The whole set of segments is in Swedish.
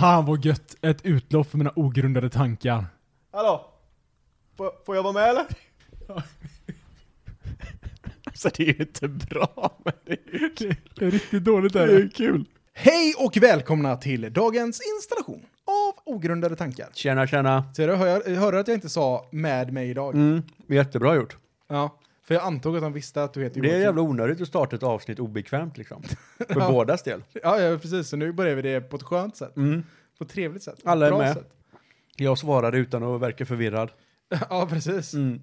Fan vad gött. Ett utlopp för mina ogrundade tankar. Hallå? Får, får jag vara med eller? alltså det är ju inte bra, men det är ju kul. Det är riktigt dåligt Det är kul. Hej och välkomna till dagens installation av ogrundade tankar. Tjena, tjena. Ser du, hör, jag, att jag inte sa med mig idag? Mm, jättebra gjort. Ja, för jag antog att han visste att du heter Det är Joakim. jävla onödigt att starta ett avsnitt obekvämt liksom. För Ja. bådas del. Ja, ja, precis. Så nu börjar vi det på ett skönt sätt. Mm. På ett trevligt sätt. Alla är Bra med. Sätt. Jag svarade utan att verka förvirrad. Ja, precis. Mm.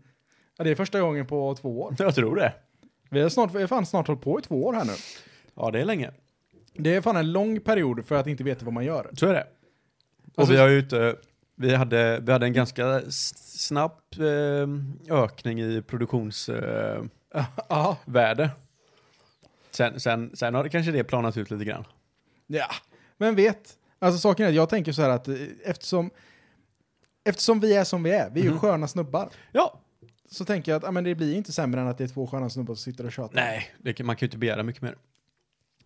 Ja, det är första gången på två år. Jag tror det. Vi har, snart, vi har fan snart hållit på i två år här nu. Ja, det är länge. Det är fan en lång period för att inte veta vad man gör. Så är det. Och Alltså- vi har ju inte, vi hade, vi hade en ganska snabb eh, ökning i produktionsvärde. Ja, sen, sen, sen har det kanske det planat ut lite grann. ja. Men vet, alltså saken är att jag tänker så här att eh, eftersom, eftersom vi är som vi är, vi är ju Mhm. sköna snubbar. Ja. Så tänker jag att ja, men det blir inte sämre än att det är två sköna snubbar som sitter och tjatar. Nej, det man kan ju inte begära mycket mer.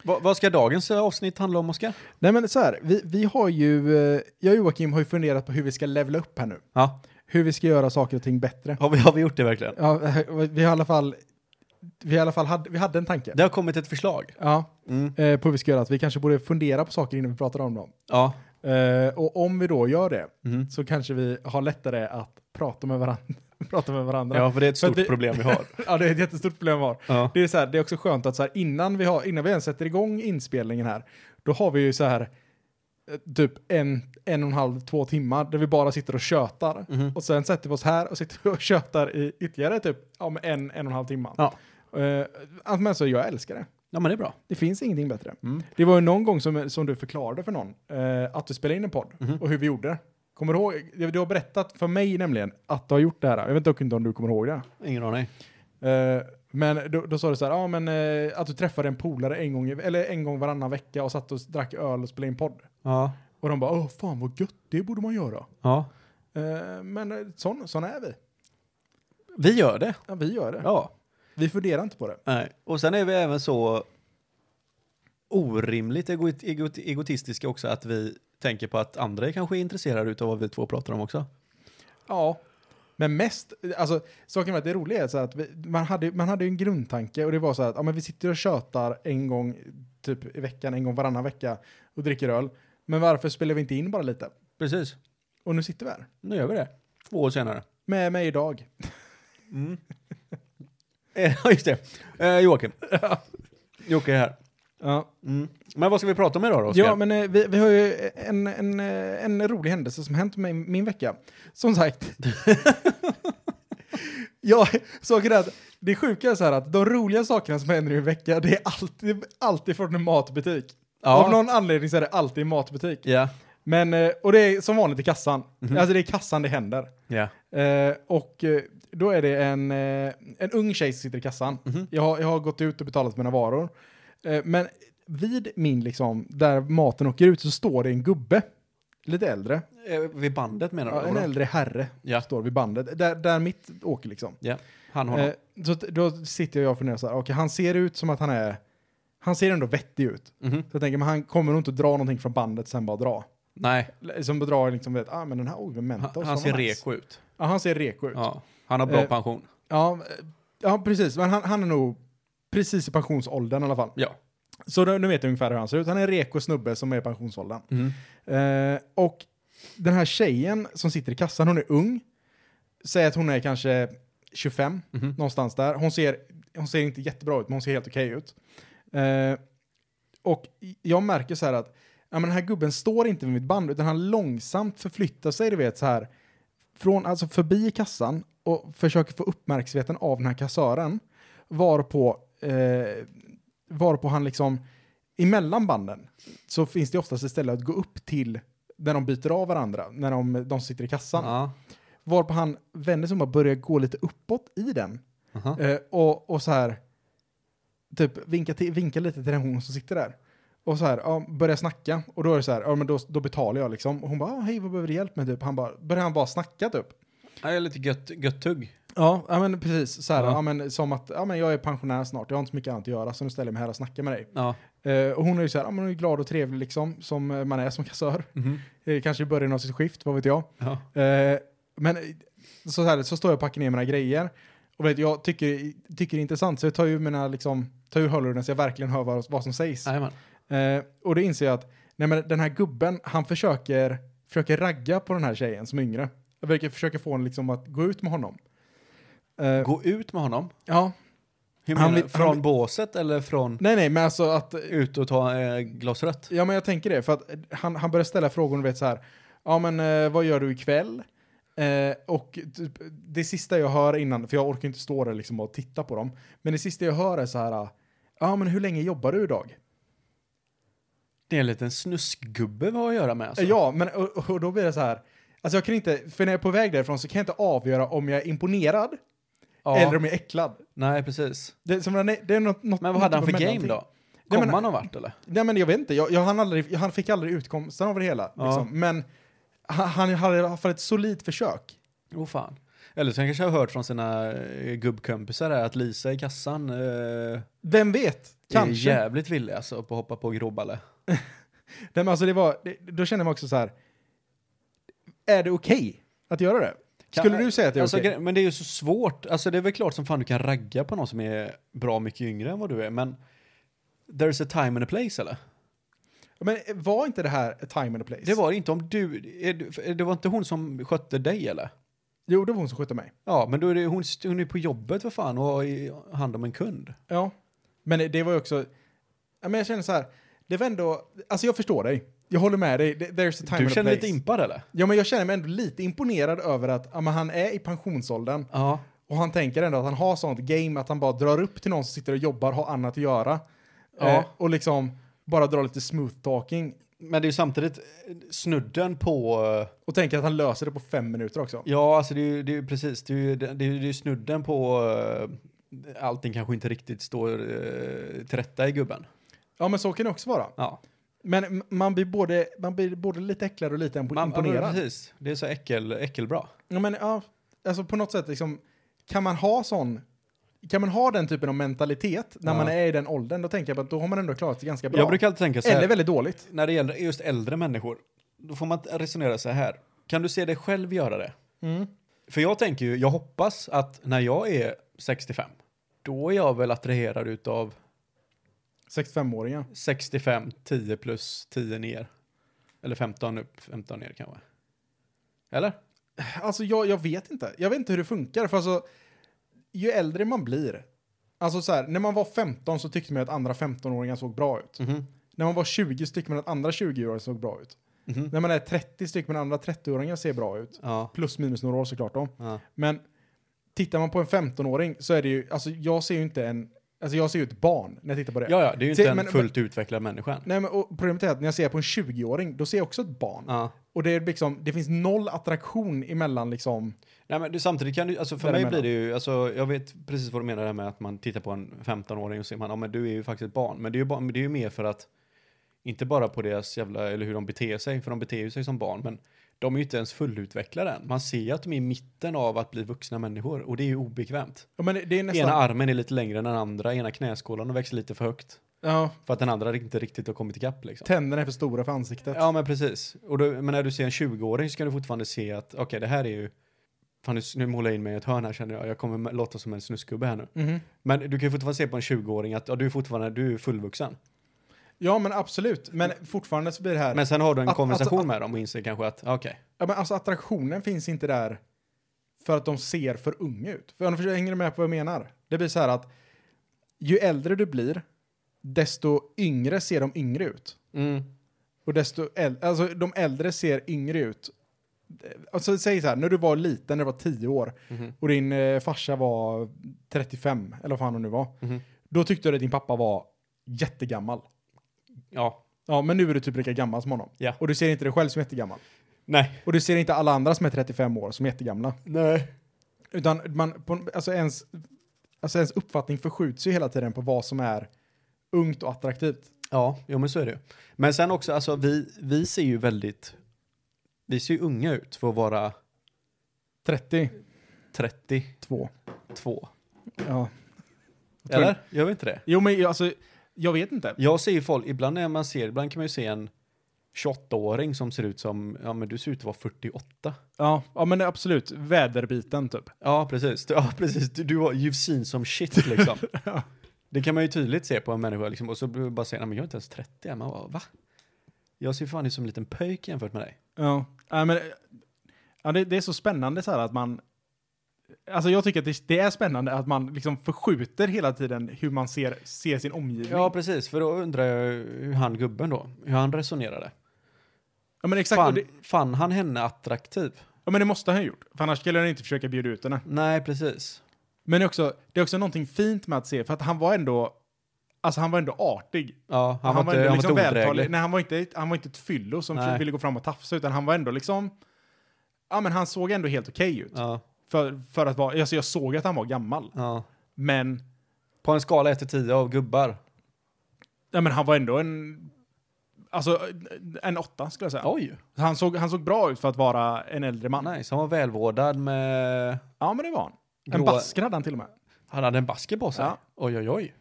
Va, vad ska dagens eh, avsnitt handla om, Oskar? Nej men så här, vi, vi har ju, eh, jag och Joakim har ju funderat på hur vi ska levela upp här nu. Ja, Hur vi ska göra saker och ting bättre. har vi, har vi gjort det verkligen? Ja, vi har i alla fall, vi, i alla fall hade, vi hade en tanke. Det har kommit ett förslag. Ja, Mm. eh, på hur vi ska göra. Att vi kanske borde fundera på saker innan vi pratar om dem. Ja. Eh, och om vi då gör det Mm. så kanske vi har lättare att prata med varandra. prata med varandra. ja, för det är ett stort vi- problem vi har. ja, det är ett jättestort problem vi har. Ja. Det är, så här, det är också skönt att så här, innan, vi har, innan vi ens sätter igång inspelningen här, då har vi ju så här eh, typ en, en och en halv, två timmar där vi bara sitter och tjötar. Mhm. Och sen sätter vi oss här och sitter och tjötar i ytterligare typ men en, en och en halv timme. Ja. Uh, men så jag älskar det. ja, men det är bra. Det finns ingenting bättre. Mm. Det var ju någon gång som, som du förklarade för någon eh, att du spelade in en podd Mhm. och hur vi gjorde. Kommer du ihåg? Du har berättat för mig nämligen att du har gjort det här. Jag vet dock inte om du kommer ihåg det. Ingen aning. Eh, men då, då sa du så här, ja men eh, att du träffade en polare en gång, eller en gång varannan vecka och satt och drack öl och spelade in podd. Ja. Och de bara, åh fan vad gött, det borde man göra. Ja. Eh, men sån, sån är vi. Vi gör det. Ja, vi gör det. Ja. Vi funderar inte på det. Nej. Och sen är vi även så orimligt egoit, egot, egotistiska också att vi tänker på att andra är kanske är intresserade av vad vi två pratar om också. Ja. Men mest, alltså saken med att det roliga är så att vi, man, hade, man hade ju en grundtanke och det var så att ja, men vi sitter och tjötar en gång typ i veckan, en gång varannan vecka och dricker öl. Men varför spelar vi inte in bara lite? Precis. Och nu sitter vi här. Nu gör vi det. Två år senare. Med mig idag. Mm. Ja, just det. Eh, Joakim. Jocke är här. Ja, Mm. Men vad ska vi prata om idag då, Oskar? ja men eh, vi, vi har ju en, en, eh, en rolig händelse som hänt mig min vecka. Som sagt. ja, saken är att det sjuka är så här att de roliga sakerna som händer i en vecka, det är alltid, alltid från en matbutik. Ja. Av någon anledning så är det alltid en matbutik. Ja. Men, eh, och det är som vanligt i kassan. Mhm. Alltså det är i kassan det händer. Ja. Eh, och eh, då är det en, eh, en ung tjej som sitter i kassan. Mhm. Jag, har, jag har gått ut och betalat mina varor. Eh, men vid min, liksom, där maten åker ut så står det en gubbe. Lite äldre. Eh, Vid bandet menar du? Ja, en äldre herre Ja. står vid bandet. Där, där mitt åker liksom. Ja. Han honom. Eh, så då sitter jag och funderar så här, okej han ser ut som att han är, han ser ändå vettig ut. Mhm. Så jag tänker, men han kommer nog inte dra någonting från bandet sen bara dra. Nej, Som drar liksom, vet, ah men den här, oj, men Mentos, han, han ser nice. reko ut. Ja, han ser reko ut. Ja. Han har bra Eh, pension. ja, ja precis. Men han, han är nog precis i pensionsåldern i alla fall. Ja. Så då, nu vet jag ungefär hur han ser ut. Han är en reko snubbe som är i pensionsåldern. Mhm. Eh, och den här tjejen som sitter i kassan, hon är ung. Säg att hon är kanske 25, Mhm. någonstans där. Hon ser, hon ser inte jättebra ut, men hon ser helt okej ut. Eh, och jag märker så här att ja, men den här gubben står inte vid mitt band, utan han långsamt förflyttar sig, du vet, så här, från, alltså förbi kassan och försöker få uppmärksamheten av den här kassören. Varpå, eh, varpå han liksom, emellan banden, så finns det oftast ett ställe att gå upp till när de byter av varandra, när de, de sitter i kassan. Ja. Varpå han vänder sig om och börjar gå lite uppåt i den. Aha. Eh, och, och så här, typ vinka, till, vinka lite till den hon som sitter där. Och så här, ja, börjar snacka. Och då är det så här, ja men då, då betalar jag liksom. Och hon bara, ah, hej vad behöver du hjälp med typ? Han bara, börjar han bara snacka typ. Ja, lite gött, gött tugg. Ja, ja men precis. Så här, Ja. ja. men som att, ja men jag är pensionär snart, jag har inte så mycket annat att göra, så nu ställer jag mig här och snackar med dig. Ja. Eh, och hon är ju så här, ja, men hon är glad och trevlig liksom, som man är som kassör. Mhm. Eh, kanske i början av sitt skift, vad vet jag. Ja. Eh, men så, här, så står jag och packar ner mina grejer. Och vet, jag tycker, tycker det är intressant, så jag tar ju mina, liksom, tar ur hörlurarna så jag verkligen hör vad, vad som sägs. Eh, och då inser jag att nej, men den här gubben, han försöker, försöker ragga på den här tjejen som är yngre. Jag försöker få henne liksom att gå ut med honom. Eh, Gå ut med honom. ja, Hur Han menar vill- du? Från han vill- båset eller från nej nej, men alltså att, ut och ta eh, glas rött? ja men jag tänker det, för att han, han börjar ställa frågor och vet så här, ja men eh, vad gör du ikväll? Eh, och typ, det sista jag hör innan, för jag orkar inte stå där liksom och titta på dem, men det sista jag hör är så här, ja men hur länge jobbar du idag? Det är en liten snuskgubbe vad att göra med alltså. Ja, men och, och då blir det så här, alltså jag kan inte, för när jag är på väg därifrån så kan jag inte avgöra om jag är imponerad Ja. eller om jag är äcklad. Nej, precis. Det, som, det är något, något, Men vad hade han för game då? Kom men- han någon vart eller? Nej men jag vet inte, jag, jag, han, aldrig, han fick aldrig utkomsten av det hela. Ja. Liksom. Men han, han hade fall ett solidt försök. Åh fan. Eller så han kanske har hört från sina eh, gubbkompisar att Lisa i kassan eh, Vem vet? är Kanske. jävligt villig alltså på att hoppa på gråballe. Nej, men alltså det var, det, då kände man också så här, är det okej att göra det? Skulle du säga att det är Alltså, okej? Men det är ju så svårt. Alltså det är väl klart som fan du kan ragga på någon som är bra mycket yngre än vad du är, men there's a time and a place eller? Men var inte det här a time and a place? Det var det inte om du, är det var inte hon som skötte dig eller? Jo, det var hon som skötte mig. Ja, men då är det, hon, hon är på jobbet för fan och har i- hand om en kund. Ja. Men det, var ju också, men jag känner så här, det var ändå, alltså jag förstår dig. Jag håller med dig, there's a time Du känner place. lite impad eller? Ja, men jag känner mig ändå lite imponerad över att ja, men han är i pensionsåldern Ja. och han tänker ändå att han har sånt game att han bara drar upp till någon som sitter och jobbar, har annat att göra. Ja. Eh, och liksom bara drar lite smooth talking Men det är ju samtidigt snudden på, eh, och tänker att han löser det på fem minuter också. ja alltså det är ju, det är precis, det är ju det är, det är snudden på eh, allting kanske inte riktigt står eh, till rätta i gubben. Ja, men så kan det också vara. Ja. Men man blir både, man blir både lite äcklad och lite impo- Man, imponerad. precis, det är så äckel, äckelbra. Ja, men ja, alltså på något sätt liksom, kan man ha sån, kan man ha den typen av mentalitet när Ja. man är i den åldern, då tänker jag att då har man ändå klarat sig ganska bra. Jag brukar alltid tänka så här, Eller väldigt dåligt. när det gäller just äldre människor, då får man resonera så här. Kan du se dig själv göra det? Mm. För jag tänker ju, jag hoppas att när jag är 65, då är jag väl attraherad utav 65-åringar. 65, 10 plus 10 ner. Eller 15 upp, 15 ner kanske. Eller? Alltså jag, jag vet inte. Jag vet inte hur det funkar. För alltså, ju äldre man blir, alltså så här, när man var 15 så tyckte man att andra 15-åringar såg bra ut. Mhm. När man var 20 så tyckte man att andra 20-åringar såg bra ut. Mhm. När man är 30 så tycker man att andra 30-åringar ser bra ut. Ja. Plus minus några år såklart då. ja. Men tittar man på en 15-åring så är det ju, alltså jag ser ju inte en, alltså jag ser ju ett barn när jag tittar på det. Ja, ja, det är ju Se, inte en men- fullt utvecklad människa. än. Nej men och problemet är att när jag ser på en 20-åring, då ser jag också ett barn. Ja. Och det är liksom, det finns noll attraktion emellan liksom. Nej, men du, samtidigt kan du, alltså för mig blir det ju, alltså jag vet precis vad du menar där med att man tittar på en 15-åring och ser man, ja men du är ju faktiskt ett barn. Men det är ju, men det är ju mer för att, inte bara på deras jävla, eller hur de beter sig, för de beter ju sig som barn, men de är ju inte ens fullutvecklade än. Man ser ju att de är i mitten av att bli vuxna människor och det är ju obekvämt. Ja, men det- är nästan... Ena armen är lite längre än den andra, ena knäskålen växer lite för högt. Ja, För att den andra inte riktigt har kommit ikapp liksom. tänderna är för stora för ansiktet. Ja men precis. Och då, men när du ser en 20-åring så kan du fortfarande se att okej det här är ju Fan nu, nu målar jag in mig i ett hörn här känner jag. Jag kommer låta som en snuskgubbe här nu. Mhm. Men du kan ju fortfarande se på en 20-åring att ja, du är fortfarande du är fullvuxen. Ja, men absolut. Men fortfarande så blir det här... Men sen har du en Att- konversation att- med dem och inser kanske att okej. Ja, men alltså attraktionen finns inte där för att de ser för unga ut. För om du hänger med på vad jag menar? Det blir så här att ju äldre du blir, desto yngre ser de yngre ut. Mm. Och desto äldre, alltså de äldre ser yngre ut. Alltså säg så här, när du var liten, när du var 10 år Mhm. och din eh, farsa var 35, eller vad fan hon nu var. Mhm. Då tyckte du att din pappa var jättegammal. Ja. Ja, men nu är du typ lika gammal som honom. Ja. Och du ser inte dig själv som jättegammal. Nej. Och du ser inte alla andra som är 35 år som jättegamla. Nej. Utan man, på, alltså, ens, alltså ens uppfattning förskjuts ju hela tiden på vad som är ungt och attraktivt. Ja, jo men så är det ju. Men sen också, alltså vi, vi ser ju väldigt, vi ser ju unga ut för att vara 32. 32. Ja. Eller? Gör vi inte det? Jo, men alltså, Jag vet inte. Jag ser ju folk, ibland när man ser, ibland kan man ju se en 28-åring som ser ut som, ja men du ser ut att vara 48. Ja, ja men absolut. Väderbiten typ. Ja, precis. Ja, precis. Du, du har you've seen some shit liksom. Ja. Det kan man ju tydligt se på en människa liksom. Och så bara säga, nej men jag är inte ens 30 än. Man bara, va? Jag ser fan ut som en liten pöjk jämfört med dig. Ja, ja men ja, det, det är så spännande så här att man... Alltså jag tycker att det, det är spännande att man liksom förskjuter hela tiden hur man ser, ser sin omgivning. Ja, precis. För då undrar jag hur han gubben då, hur han resonerade. ja men exakt. Fann, Det, fann han henne attraktiv? ja men det måste han ha gjort. För annars skulle han inte försöka bjuda ut henne. Nej, precis. Men det är, också, det är också någonting fint med att se, för att han var ändå... Alltså han var ändå artig. Ja, han, var, inte, han liksom var inte vältalig. odräglig. Nej, han var inte, han var inte ett fyllo som Nej. ville gå fram och tafsa, utan han var ändå liksom... Ja, men han såg ändå helt okej ut. Ja, För, för att vara... Alltså jag såg att han var gammal. ja. Men... På en skala 1 till 10 av gubbar. Ja, men han var ändå en... Alltså, en åtta skulle jag säga. Oj, Han, såg, han såg bra ut för att vara en äldre man. nice. Han var välvårdad med... Ja, men det var han. En Grå- basker hade han till och med. Han hade en basker på sig? Ja. Oj, oj, oj.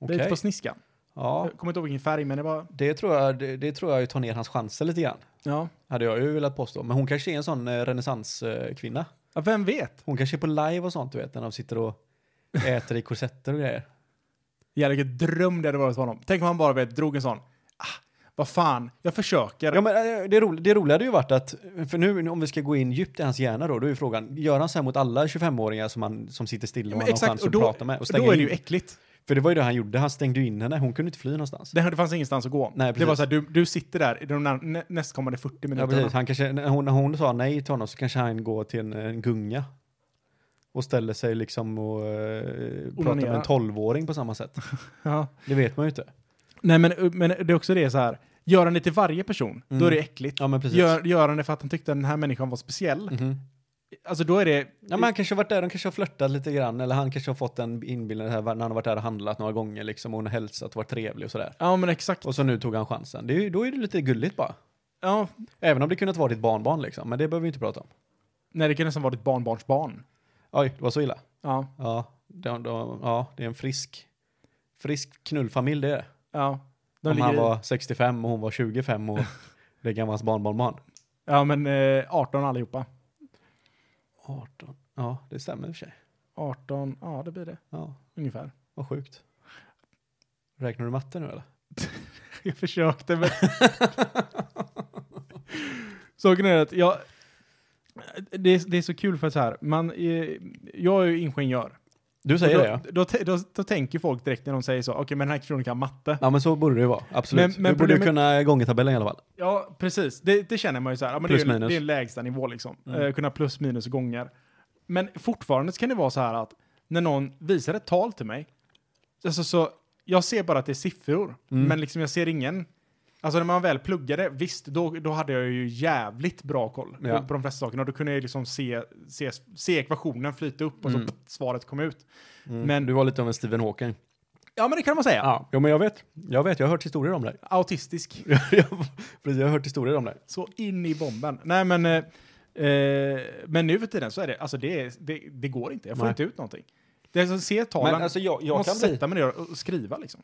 Okej. Lite på sniskan. Ja, Jag kommer inte ihåg vilken färg, men det var... det tror, jag, det, det tror jag tar ner hans chanser lite grann. Ja. Hade jag ju velat påstå. Men hon kanske är en sån eh, renässanskvinna. Ja vem vet? Hon kanske är på live och sånt, du vet, när de sitter och äter i korsetter och grejer. Jävlar vilken dröm det hade varit för honom. Tänk om han bara vet, drog en sån. Ah, vad fan, jag försöker. Ja, men eh, det, ro, det roliga hade ju varit att, för nu om vi ska gå in djupt i hans hjärna då, då är ju frågan, gör han så här mot alla 25-åringar som, han, som sitter still och men man har chans att då, prata med? Och då är det ju äckligt. För det var ju det han gjorde, han stängde in henne, hon kunde inte fly någonstans. Det, det fanns ingenstans att gå. Nej, det var så här, du, du sitter där i de nä, nästkommande 40 Ja, minuterna. precis. Han kanske, när, hon, när hon sa nej till honom så kanske han går till en, en gunga. Och ställer sig liksom och eh, pratar med en 12-åring på samma sätt. Ja. Det vet man ju inte. Nej, men, men det är också det så här. Gör han det till varje person, Mm. då är det äckligt. Ja, men precis. Gör, gör han det för att han tyckte att den här människan var speciell, Mhm. Alltså då är det... Ja, men han kanske har varit där, de kanske har flörtat lite grann, eller han kanske har fått en inbillning här när han har varit där och handlat några gånger liksom, och hon har hälsat och varit trevlig och sådär. Ja, men exakt. Och så nu tog han chansen. Det är, ju- då är det lite gulligt bara. Ja, Även om det kunnat vara ditt barnbarn liksom, men det behöver vi inte prata om. nej, det kan nästan vara ditt barnbarns barn. Oj, det var så illa. Ja, Ja, de, de, ja det är en frisk, frisk knullfamilj det är det. ja. De Om ligger han i- var 65 och hon var 25 och det kan vara hans barnbarnbarn. Ja, men eh, 18 allihopa. 18. Ja, det stämmer i och för sig. 18, ja det blir det. Ja, Ungefär. vad sjukt. Räknar du matte nu eller? Jag försökte men... Saken är att jag... Det är, det är så kul för att så här, man, eh, jag är ju ingenjör. Du säger Och det då, ja. då, då, då, då tänker folk direkt när de säger så, okej men den här personen kan matte. Ja men så borde det ju vara, absolut. Men- men du borde ju kunna gångertabellen i alla fall. Ja, precis. Det, det känner man ju så här, ja, men Plus det, är, minus. det är en lägsta nivå liksom. Mm. Eh, kunna plus minus gånger. Men fortfarande så kan det vara så här att när någon visar ett tal till mig, alltså så, jag ser bara att det är siffror, Mm. men liksom jag ser ingen, alltså när man väl pluggade, visst, då, då hade jag ju jävligt bra koll Ja. på, på de flesta sakerna, och då kunde jag liksom se, se, se ekvationen flyta upp och Mm. så svaret kom ut. Mm. Men- du var lite av en Stephen Hawking. Ja, men det kan man säga. Ja, jo, men jag vet. Jag vet, jag har hört historier om dig. Autistisk. Jag har hört historier om dig. Så in i bomben. Nej, men, eh, eh, men nu för tiden så är det, alltså det, det, det går inte. Jag får Nej. inte ut någonting. Det är som se Men alltså jag, jag måste kan bli, sätta mig ner och skriva liksom.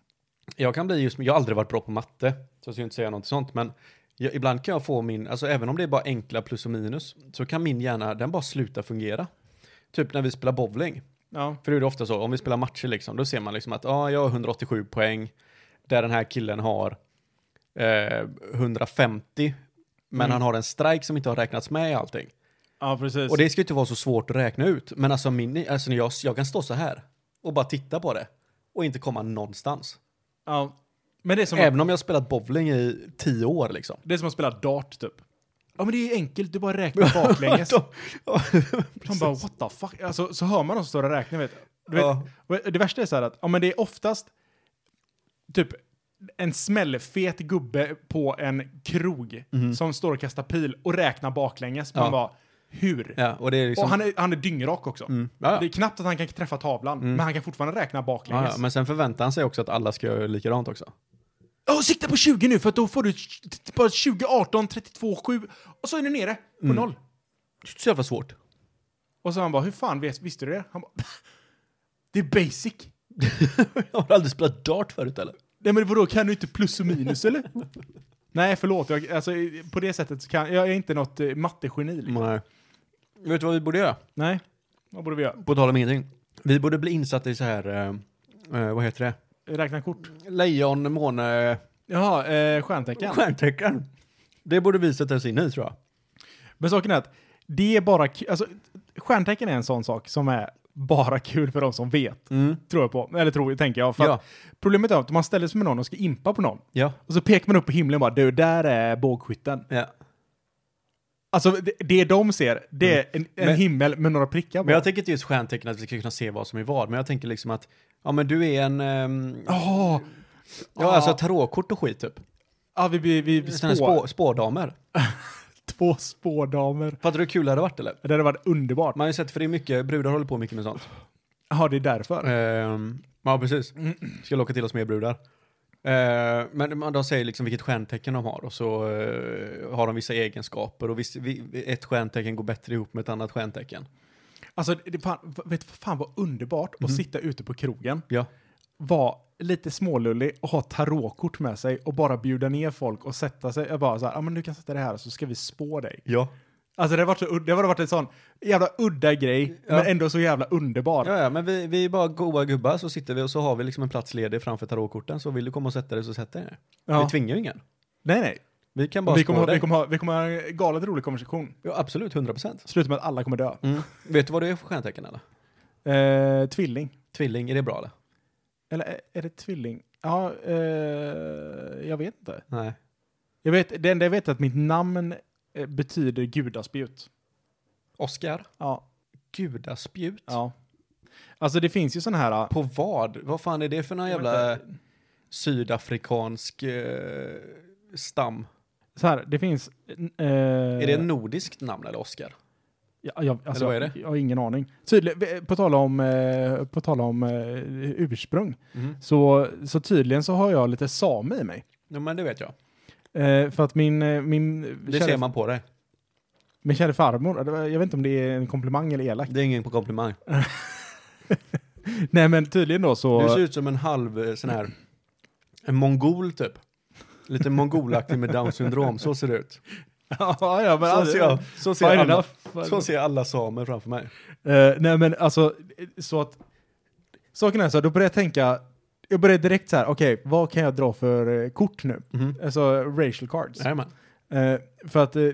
Jag kan bli just, jag har aldrig varit bra på matte, så jag ska inte säga något sånt, men jag, ibland kan jag få min, alltså även om det är bara enkla plus och minus, så kan min hjärna, den bara sluta fungera. Typ när vi spelar bowling. Ja, För det är det ofta så, om vi spelar matcher liksom, då ser man liksom att ja, jag har 187 poäng, där den här killen har eh, 150, men Mm. han har en strike som inte har räknats med i allting. ja precis. Och det ska ju inte vara så svårt att räkna ut, men alltså, min, alltså jag, jag kan stå så här och bara titta på det och inte komma någonstans. Ja. Men det är, som Även om jag har spelat bowling i tio år liksom. det är som att spela dart typ. Ja men det är ju enkelt, du bara räknar baklänges. Man bara what the fuck? Alltså, så hör man någon som står och räknar vet du. vet Ja. Det värsta är så här att, ja men det är oftast typ en smällfet gubbe på en krog som står och kastar pil och räknar baklänges. Man. Ja. bara, hur? Ja, och liksom... Och han är, han är dyngrak också. Mm. Ja, ja. Det är knappt att han kan träffa tavlan, men han kan fortfarande räkna Ja, baklänges. ja, men sen förväntar han sig också att alla ska göra likadant också. Åh, sikta på 20 nu, för att då får du bara 20, 18, 32, 7 och så är du nere på Mm. noll. Det är så jävla svårt. Och så han bara, hur fan vet, visste du det? Han bara, det är basic. jag har aldrig spelat dart förut eller? Nej men vadå, kan du inte plus och minus eller? Nej förlåt, jag, alltså, på det sättet så kan jag är inte något eh, mattegeni. Liksom. Nej. Vet du vad vi borde göra? Nej, vad borde vi göra? På tal om ingenting. Vi borde bli insatta i så här, eh, eh, vad heter det? Räkna kort? Lejon, måne, Jaha, eh, stjärntecken. stjärntecken. Det borde vi sätta oss in i tror jag. Men saken är att det är bara alltså, stjärntecken är en sån sak som är bara kul för de som vet. Mm. Tror jag på. Eller tror, tänker jag. För Ja. problemet är att man ställer sig med någon och ska impa på någon. Ja. Och så pekar man upp på himlen och bara du, där är bågskytten. ja. Alltså det, det de ser, det är en, en Men- himmel med några prickar på. Men jag tänker inte just stjärntecken att vi ska kunna se vad som är vad, men jag tänker liksom att, ja men du är en, ehm, Åh! ja alltså tarotkort och skit typ. Ja, vi blir vi, vi spår, spå, spådamer. två spådamer. Fattar du hur kul det hade varit eller? Det hade varit underbart. Man har ju sett, för det är mycket, brudar håller på mycket med sånt. Ja, det är därför. Ehm, ja, precis. Ska locka till oss mer brudar. Ehm, men man- de säger liksom vilket stjärntecken de har och så eh, har de vissa egenskaper och viss, vi, ett stjärntecken går bättre ihop med ett annat stjärntecken. Alltså, det fan, vet fan vad underbart att sitta ute på krogen, Ja. vara lite smålullig och ha tarotkort med sig och bara bjuda ner folk och sätta sig och bara så här, ja men du kan sätta det här så ska vi spå dig. Ja. Alltså det har varit så udda, det har varit en sån jävla udda grej, Ja. men ändå så jävla underbar. Ja, ja, men vi, vi är bara goa gubbar så sitter vi och så har vi liksom en plats ledig framför tarotkorten så vill du komma och sätta dig så sätter dig. Ja. Vi tvingar ju ingen. Nej, nej. Vi kan bara Vi kommer, ha, vi, kommer ha, vi kommer ha en galet rolig konversation. Ja, absolut, 100 procent. Slutar med att alla kommer dö. Mm. Vet du vad det är för stjärntecken eller? Eh, tvilling. Tvilling, är det bra eller? Eller är, det tvilling? Ja, eh, jag vet inte. Nej. Jag vet, det enda jag vet är att mitt namn betyder gudaspjut. Oscar? Ja. Gudaspjut? ja. Alltså det finns ju sådana här... eh, På vad? Vad fan är det för någon jävla sydafrikansk eh, stam? Så här, det finns... Eh, Är det ett nordiskt namn eller Oscar? Ja, jag, alltså, vad är det? Jag har ingen aning. Tydligen, på tal om, eh, på tal om eh, ursprung, så, så tydligen så har jag lite same i mig. Ja, men det vet jag. Eh, för att min, eh, min, Det kära, ser man på dig. min kära farmor, jag vet inte om det är en komplimang eller elakt. Det är ingen komplimang. Nej men tydligen då så... Du ser ut som en halv eh, sån här, en mongol typ. Lite mongolaktig med down syndrom, så ser det ut. ja, ja, men Så alltså- ser, jag, så, ser alla, så ser alla samer framför mig. Eh, nej men alltså, så att... Saken är så, här, då började jag tänka, jag började direkt så här, okej, vad kan jag dra för eh, kort nu? Mhm. Alltså racial cards. Jajamän. Eh, för att eh,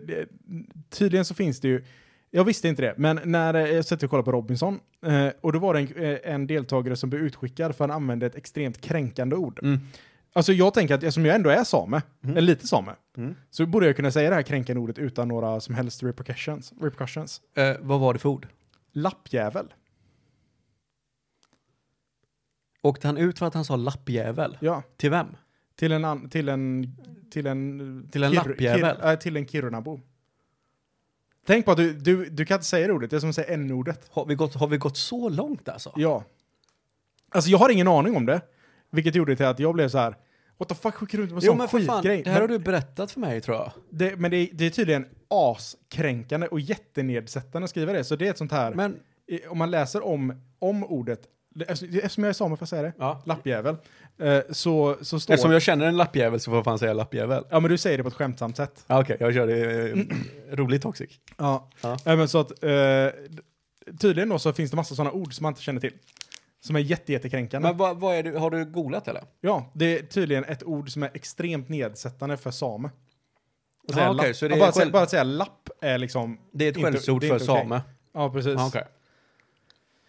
tydligen så finns det ju, jag visste inte det, men när eh, jag satt och kollade på Robinson, eh, och då var det en, eh, en deltagare som blev utskickad för att han använde ett extremt kränkande ord. Mm. Alltså jag tänker att eftersom jag ändå är same, Mm. eller lite same, Mm. så borde jag kunna säga det här kränkande ordet utan några som helst repercussions. repercussions. Eh, vad var det för ord? Lappjävel. Åkte han ut för att han sa lappjävel? Ja, Till vem? till en, an, till en, till en, Till en lappjävel? Kir, äh, till en Kirunabo. Tänk på att du, du, du kan inte säga det ordet, det är som att säga n-ordet. Har vi gått, har vi gått så långt alltså? Ja. Alltså jag har ingen aning om det. Vilket gjorde till att jag blev så här. What the fuck skickar du ut med Jo sån skitgrej? det här har Men, du berättat för mig tror jag. det, men det, är- det är tydligen askränkande och jättenedsättande att skriva det. Så det är ett sånt här, Men, om man läser om, om ordet, det- eftersom eftersom jag är same får jag säga det, ja. lappjävel, eh, så, så står Eftersom jag känner en lappjävel så får jag fan säga lappjävel. Ja men du säger det på ett skämtsamt sätt. Ja, Okej, jag kör det eh, roligt toxic. Ja. Ja. ja. men så att, eh, tydligen då så finns det massa sådana ord som man inte känner till. Som är jätte, jättekränkande. Men vad, vad är det, har du googlat eller? Ja, det är tydligen ett ord som är extremt nedsättande för same. Att Ja, säga okej, lapp- så det ja, är bara, att säga, bara att säga lapp är liksom... Det är ett Inte- skällsord det är för inte okej. same. Ja, precis. Ja, okej.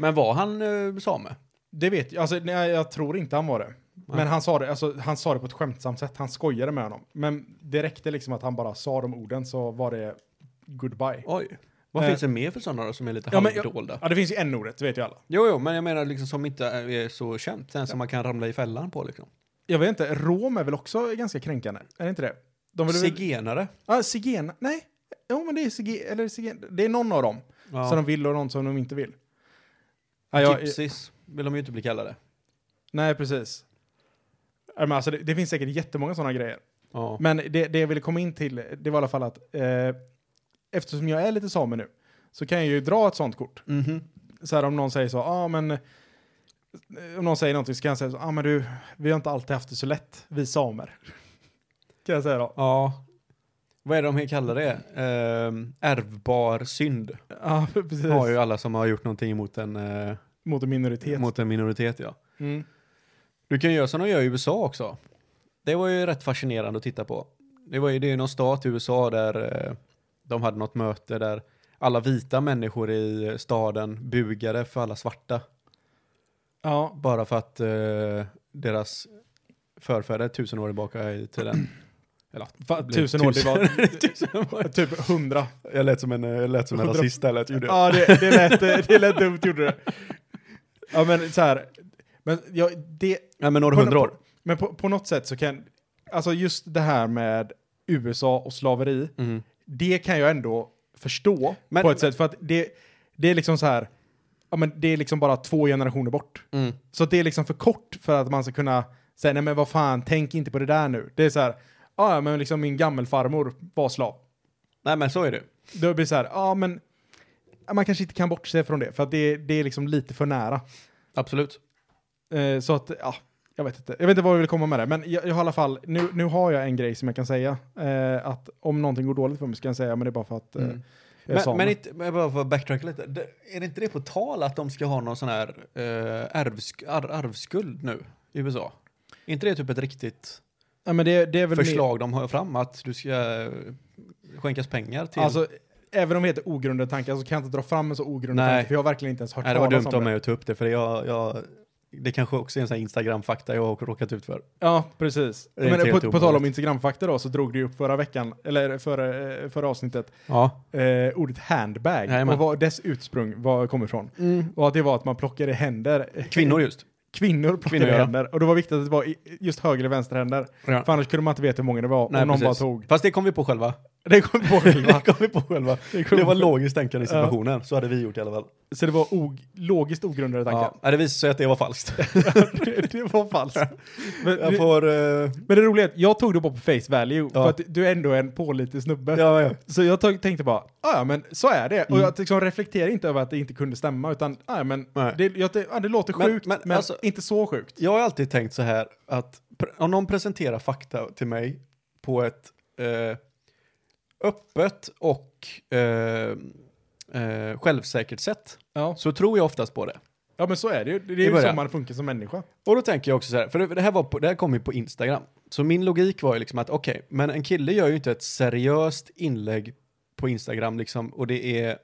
Men var han eh, same? Det vet jag. Alltså, nej, jag tror inte han var det. Men han sa det, alltså, han sa det på ett skämtsamt sätt. Han skojade med honom. Men det räckte liksom att han bara sa de orden så var det goodbye. Oj. Vad Eh. finns det mer för sådana då som är lite Ja, men jag- halvdolda? Ja, det finns ju en ordet, det vet ju alla. Jo, jo, men jag menar liksom som inte är så känt. Den som man kan ramla i fällan på liksom. Jag vet inte, rom är väl också ganska kränkande? Är det inte det? De vill väl... Zigenare. Ja, zigen... Nej. Jo, men det är zigen... Eller zigen... Det är någon av dem. Ja. Som de vill och någon som de inte vill. Ja, jag, Gypsies vill de ju inte bli kallade. nej, precis. Ja, Men alltså, det, det finns säkert jättemånga sådana grejer. Ja. Men det, det jag ville komma in till, det var i alla fall att eh, eftersom jag är lite same nu, så kan jag ju dra ett sånt kort. Mhm. Så här om någon säger så, ja ah, men eh, om någon säger någonting så kan jag säga så, ah, men du, vi har inte alltid haft det så lätt, vi samer. Kan jag säga då. Ja. Vad är det de kallar det? Ehm, ärvbar synd. Ja, precis. Har ju alla som har gjort någonting emot en, eh, Mot en minoritet. mot en minoritet, ja. Mm. Du kan göra som de gör i USA också. Det var ju rätt fascinerande att titta på. Det var ju det är någon stat i USA där eh, de hade något möte där alla vita människor i staden bugade för alla svarta. Ja, Bara för att eh, deras förfäder tusen år tillbaka i tiden. Eller, tusen år, det var tusen år. typ hundra. Jag lät som en, jag lät som en rasist där, lät ju det. Ja, det, det, lät, det lät dumt gjorde det. Ja, men så här. Men, ja, det, Ja, men några På- hundra år. men på, på något sätt så kan, alltså just det här med USA och slaveri, Mhm. det kan jag ändå förstå Men- på ett sätt. För att det, det är liksom så här, ja men det är liksom bara två generationer bort. Mm. Så det är liksom för kort för att man ska kunna säga, nej men vad fan, tänk inte på det där nu. Det är så här, "Ja, ja men liksom min gammelfarmor var slav. Nej, men så är det. Då blir det så här, ja men ja, man kanske inte kan bortse från det, för att det, det är liksom lite för nära. Absolut. Eh, så att, ja, jag vet inte. Jag vet inte vad jag vill komma med det, men jag, jag har i alla fall, nu, nu har jag en grej som jag kan säga. Eh, att om någonting går dåligt för mig så kan jag säga, men det är bara för att eh, Mm. Men, men inte, men bara för att backtracka lite. Det, är det inte det på tal att de ska ha någon sån här uh, ärvsk, ar, arvskuld nu i USA? Är inte det typ ett riktigt ja, men det, det är väl mer- förslag de har fram att du ska eh, skänkas pengar till? Alltså, även om det heter ogrundade tankar så kan jag inte dra fram en så ogrundad Nej. tanke, för jag har verkligen inte ens hört Nej, det var dumt av mig att ta upp det, för jag, jag, det kanske också är en sån här Instagram-fakta jag har råkat ut för. Ja, precis. Men på, på tal om. Instagram-fakta då, så drog du upp förra veckan, eller förra, eh, förra avsnittet, Ja. eh, ordet handbag Jajamän. och vad dess ursprung var, kommer ifrån. Och att det var att man plockade händer. Kvinnor just. Kvinnor plockade Kvinnor, ja. händer. Och det var viktigt att det var just höger eller vänster händer. Ja. För annars kunde man inte veta hur många det var. Nej, och någon precis. bara tog. Fast det kom vi på själva. Det kom på själva. Det kom vi på själva. Det Det var på- logiskt tänkande i situationen. Så hade vi gjort i alla fall. Så det var og, logiskt ogrundade tankar. Ja. Det visade sig att det var falskt. det, det var falskt. Men, Jag det, får... eh, men det roliga är att jag tog det bara på face value. Ja. För att du är ändå en pålitlig snubbe. ja, ja. Så jag tog, tänkte bara, "Ah, ja men så är det. Och Mm. jag liksom reflekterar inte över att det inte kunde stämma, utan "Ah, ja men det, jag, det, ja, låter Men- sjukt, men, men alltså- inte så sjukt. Jag har alltid tänkt så här att om någon presenterar fakta till mig på ett eh, öppet och eh, eh, självsäkert sätt Ja. så tror jag oftast på det. ja, men så är det ju. Det är ju så början. man funkar som människa. Och då tänker jag också så här, för det, det här, var på, det här kom ju på Instagram. Så min logik var ju liksom att okej, men en kille gör ju inte ett seriöst inlägg på Instagram liksom och det är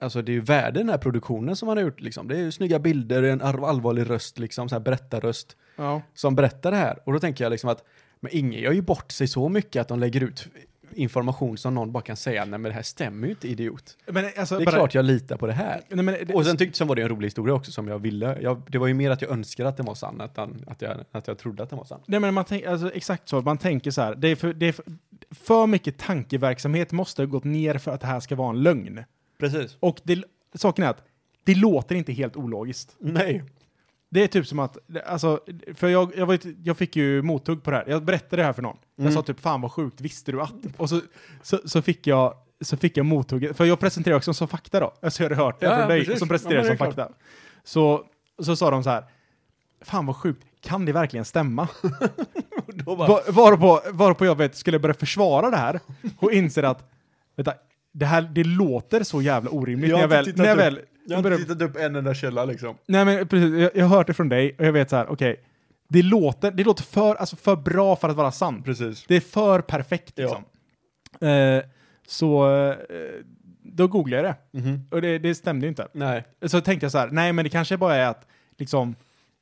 Alltså det är ju värde den här produktionen som han har gjort liksom. Det är ju snygga bilder, en all- allvarlig röst liksom, så här berättarröst. Ja. som berättar det här. Och då tänker jag liksom att, men ingen gör ju bort sig så mycket att de lägger ut information som någon bara kan säga, nej men det här stämmer ju inte idiot. Men alltså, Det är bara- klart jag litar på det här. Nej, men det, Och sen tyckte sen var det en rolig historia också som jag ville. Jag, det var ju mer att jag önskade att den var sann, än att jag, att jag trodde att den var sann. Nej men man tänker, alltså exakt så, man tänker så här, det är för, det är för, för mycket tankeverksamhet måste ha gått ner för att det här ska vara en lögn. Precis. Och det, saken är att det låter inte helt ologiskt. Nej. Det är typ som att, alltså, för jag, jag, ju- jag fick ju mothugg på det här. Jag berättade det här för någon. Jag Mm. sa typ, fan vad sjukt, visste du att? Och så, så, så fick jag, så fick jag mothugg, för jag presenterade också som fakta då. Alltså jag hade hört det Ja, från dig, precis. som presenterade Ja, som fakta. Så, så sa de så här, fan vad sjukt, kan det verkligen stämma? Då bara, Var, varpå, varpå jag vet, skulle börja försvara det här och inser att, vänta, det här, det låter så jävla orimligt Jag när jag väl, när jag väl jag har inte tittat upp en enda källa liksom. Nej men precis, jag, jag har hört det från dig och jag vet så här, okej, det låter, det låter för, alltså för bra för att vara sant. Precis. Det är för perfekt Ja. liksom. Eh, så eh, då googlade jag det Mhm. och det, det stämde ju inte. Nej. Så tänkte jag så här, nej men det kanske bara är att liksom,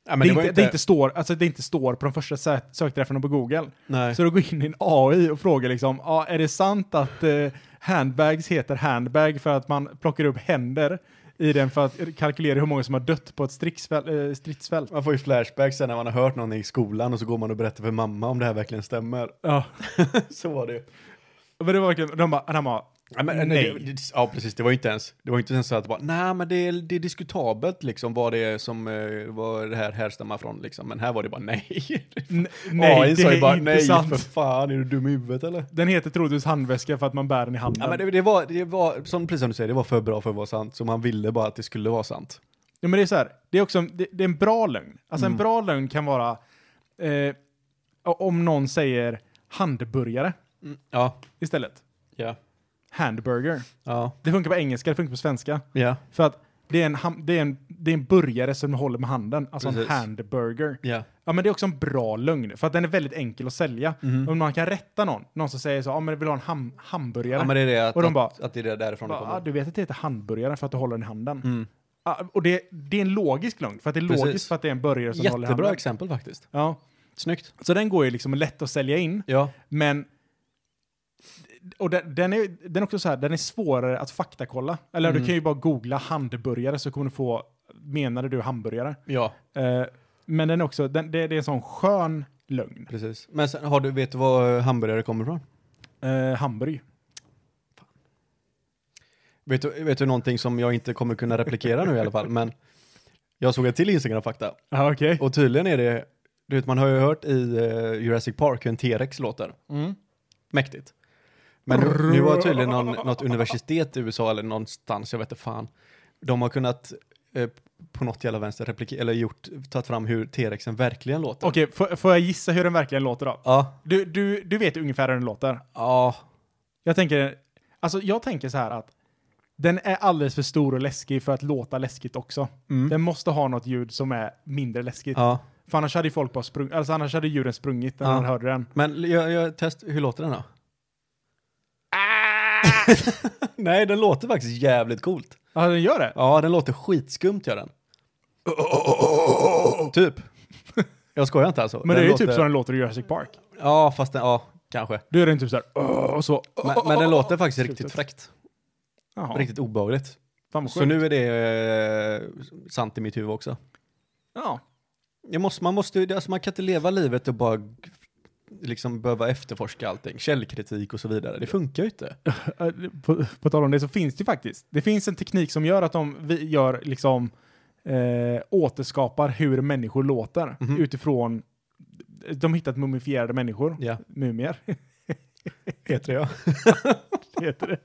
Ja, men det, det, inte, inte, det inte står, alltså det inte står på de första sö- sökträffarna på Google. Nej. Så då går in i en AI och frågar liksom, ja, är det sant att eh, handbags heter handbag för att man plockar upp händer i den för att kalkylera hur många som har dött på ett stridsfält? Eh, stridsfält? Man får ju flashbacks sen när man har hört någon i skolan och så går man och berättar för mamma om det här verkligen stämmer. Ja. så var det. Men det var verkligen, de bara, han bara, Ja, men, Nej. Det, det, ja, precis. Det var ju inte ens, det var inte ens så att bara, nej men det är, det är diskutabelt liksom vad det är som, eh, vad det här härstammar från liksom. Men här var det bara nej. "N- nej, AI det är bara inte nej sant. för fan, är du dum i huvudet eller? Den heter troligtvis handväska för att man bär den i handen. Ja men det, det var, det var, som precis som du säger, det var för bra för att vara sant. Så man ville bara att det skulle vara sant. Ja, men det är så här, det är också det, det är en bra lögn. Alltså Mm. en bra lögn kan vara eh, om någon säger handburgare Mm. Ja. istället. Ja. Handburger. Ja. Det funkar på engelska, det funkar på svenska. Ja. För att det är en, det är en, det är en burgare som du håller med handen. Alltså Precis. en handburger. Ja. Ja, men det är också en bra lögn. För att den är väldigt enkel att sälja. Mhm. Om man kan rätta någon, någon som säger så, ja men jag vill ha en ham- hamburgare. Ja, men det är det att, Och de att, bara- att det är därifrån det Bara, kommer. ah, du vet att det heter hamburgare för att du håller den i handen. Mm. Ah, och det, det är en logisk lögn, för att det är Precis. logiskt för att det är en burgare som du håller i Jättebra handen. exempel faktiskt. Ja. Snyggt. Så den går ju liksom lätt att sälja in, Ja. men och den, den, är, den är också så här, den är svårare att faktakolla. Eller Mm. du kan ju bara googla handburgare så kommer du få, menade du hamburgare? Ja, Eh, men den är också, den, det, det är en sån skön lögn. precis. Men sen, har du, vet du var hamburgare kommer ifrån? Eh, Hamburg. Vet du, vet du någonting som jag inte kommer kunna replikera nu i alla fall, men jag såg ett till Instagram-fakta. Ja, okej. Och tydligen är det, du vet man har ju hört i eh, Jurassic Park hur en T-rex låter. Mm. Mäktigt. Men nu, nu var tydligen någon, något universitet i USA eller någonstans, jag vet inte fan. De har kunnat eh, på något jävla vänster replikera, eller gjort, tagit fram hur T-rexen verkligen låter. Okej, får, får jag gissa hur den verkligen låter då? Ja. Du, du, du vet ungefär hur den låter. Ja. Jag tänker, alltså jag tänker så här att den är alldeles för stor och läskig för att låta läskigt också. Mm. Den måste ha något ljud som är mindre läskigt. Ja. För annars hade folk bara sprungit, alltså annars hade djuren sprungit när Ja. man hörde den. Men jag, jag test, hur låter den då? Nej, den låter faktiskt jävligt coolt. Ja, den gör det? Ja, den låter skitskumt gör den. Typ. Jag skojar inte alltså. Men det är ju låter... typ så den låter i Jurassic Park. Ja, fast den, ja, kanske. Då är den typ så här, och så. Men, men den låter faktiskt Slutet. riktigt fräckt. Jaha, Riktigt obehagligt. Så nu är det eh, sant i mitt huvud också. Ja. Jag måste, man, måste, alltså man kan inte leva livet och bara liksom behöva efterforska allting. Källkritik och så vidare. Det funkar ju inte. Eh, På, på tal om det så finns det ju faktiskt. Det finns en teknik som gör att de vi gör liksom eh, återskapar hur människor låter Mhm. utifrån de har hittat mumifierade människor. Ja, Mumier heter det ja. heter det.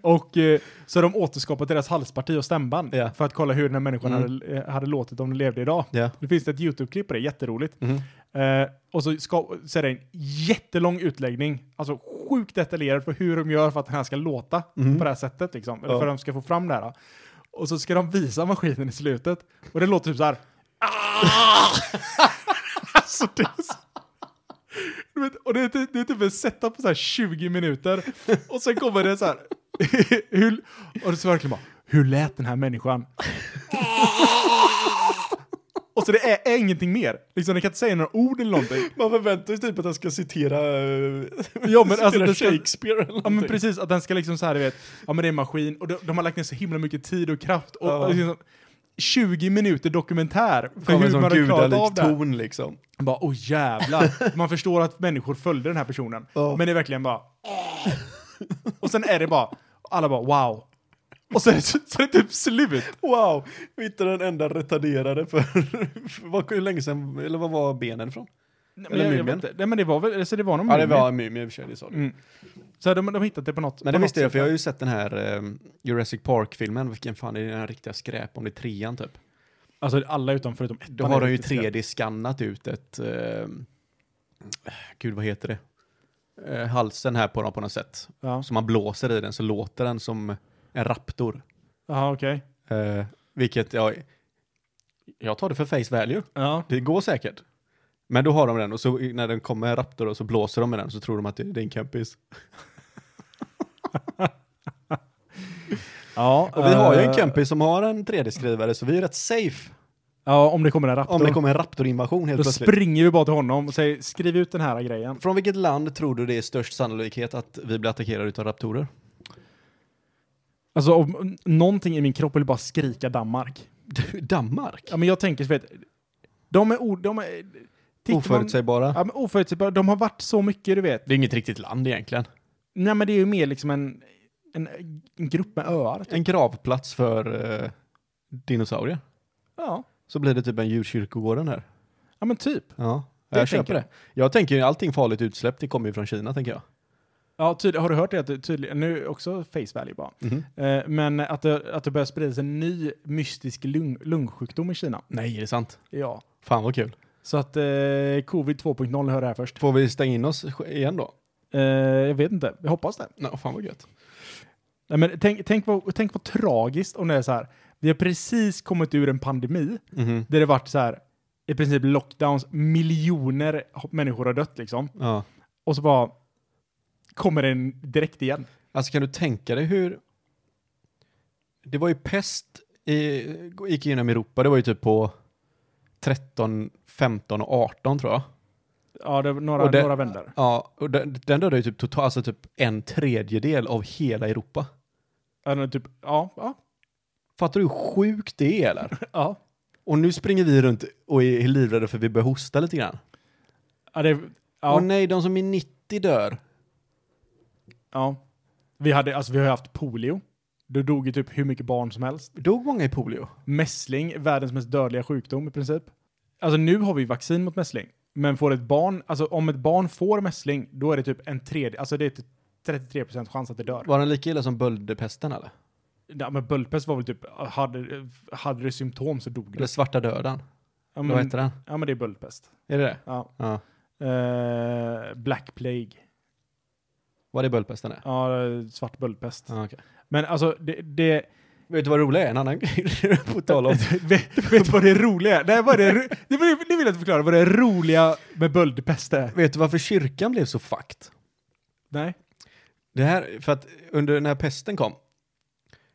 Och eh, så har de återskapat deras halsparti och stämband Ja. för att kolla hur den här människan Mm. hade, eh, hade låtit om den levde idag. ja. Det finns ett YouTube-klipp på det, jätteroligt. Mhm. Eh, och så, ska, så är det en jättelång utläggning, alltså sjukt detaljerad för hur de gör för att den här ska låta Mhm. på det här sättet, liksom. Eller Ja. för att de ska få fram det här. Och så ska de visa maskinen i slutet. Och det låter typ så här. alltså det vet, och det är, typ- det är typ en setup på så här 20 minuter. Och sen kommer det så här. hur, och det är så verkligen bara, hur lät den här människan? och så det är, är ingenting mer. Liksom, den kan inte säga några ord eller någonting. Man förväntar sig typ att han ska citera, uh, Ja, men alltså, det ska- Shakespeare eller Ja någonting. men precis, att den ska liksom så här, du vet, ja men det är en maskin och de, de har lagt ner så himla mycket tid och kraft och, Ja. och liksom, 20 minuter dokumentär för hur man har klarat av det. ton liksom. Bara, åh jävlar. Man förstår att människor följde den här personen. Ja. Men det är verkligen bara... och sen är det bara, alla bara wow. Och sen så, är det typ slut. Wow, vi hittade den enda retarderade för, för vad, hur länge sedan, eller vad var benen ifrån? Nej, Eller men, mumien. vet inte. Nej men det var väl, så det var någon Ja, det var en mumie i och för sig, det sa du. Mm. Så de, de hittade det på något Men det visste jag, för jag har ju sett den här um, Jurassic Park-filmen, vilken fan är den här riktiga skräp, om det är trean typ. Alltså alla utom förutom ettan. Då har de ju riktigt skräp. 3D-skannat ut ett, ehm, gud vad heter det? Eh, halsen här på dem på något sätt. Ja, Så man blåser i den så låter den som en raptor. Jaha, okej. Eh, vilket jag, jag tar det för face value. Ja. Det går säkert. Men då har de den och så när den kommer en raptor och så blåser de med den så tror de att det är en campis. ja. Och vi har ju en eh, campis som har en 3D-skrivare så vi är rätt safe Ja, om det kommer en raptor. om det kommer en raptorinvasion helt Då plötsligt. springer vi bara till honom och säger skriv ut den här grejen. Från vilket land tror du det är störst sannolikhet att vi blir attackerade utav raptorer? Alltså om någonting i min kropp vill bara skrika Danmark. Danmark? Ja men jag tänker så vet, de är, o- de är tittar man- Oförutsägbara? Ja men oförutsägbara, de har varit så mycket du vet. Det är inget riktigt land egentligen. Nej men det är ju mer liksom en, en, en grupp med öar. Typ. En gravplats för eh, dinosaurier. Ja. Så blir det typ en djurkyrkogården här. ja men typ. Ja, Det jag köper det. Jag tänker ju allting farligt utsläpp, det kommer ju från Kina tänker jag. Ja, tydlig, har du hört det? Att det tydlig, nu också face value bara. Mhm. Eh, men att det, att det börjar spridas en ny mystisk lung, lungsjukdom i Kina. Nej, är det sant? Ja. Fan vad kul. Så att eh, covid 2.0 hör det här först. Får vi stänga in oss igen då? Eh, jag vet inte, jag hoppas det. Nej, fan vad gött. Nej, men tänk, tänk, vad, tänk vad tragiskt om det är så här. Vi har precis kommit ur en pandemi Mhm. där det varit så här i princip lockdowns, miljoner människor har dött liksom. Ja. Och så bara kommer den direkt igen. Alltså kan du tänka dig hur... Det var ju pest i, gick igenom Europa, det var ju typ på 13, 15 och 18 tror jag. Ja, det var några, det- några vändor. Ja, och den, den dödade ju typ totalt, alltså typ en tredjedel av hela Europa. Den typ, ja, ja, Fattar du hur sjukt det är eller? ja. Och nu springer vi runt och är livrädda för vi börjar hosta lite grann. Ja, det, ja, Och nej, de som är 90 dör. Ja. Vi, hade, alltså, vi har haft polio. Då dog ju typ hur mycket barn som helst. Dog många i polio? Mässling, världens mest dödliga sjukdom i princip. Alltså nu har vi vaccin mot mässling. Men får ett barn, alltså om ett barn får mässling, då är det typ en tredje, alltså det är typ 33% chans att det dör. Var den lika illa som böldpesten eller? Ja, men böldpest var väl typ, hade, hade det symptom så dog Eller det. svarta döden? Ja Vad men, heter den? ja men det är böldpest. Är det det? Ja. Ja. Eh, Black Plague. Vad är böldpesten är? Ja, svart böldpest. Ja, okej. Men alltså det, det Vet du vad det roliga är? En annan grej på tal om... vet, vet du vad det roliga är? Nej, vad är det, det, vill, det vill jag inte förklara, vad det roliga med böldpest är. Vet du varför kyrkan blev så fucked? Nej. Det här, för att under när pesten kom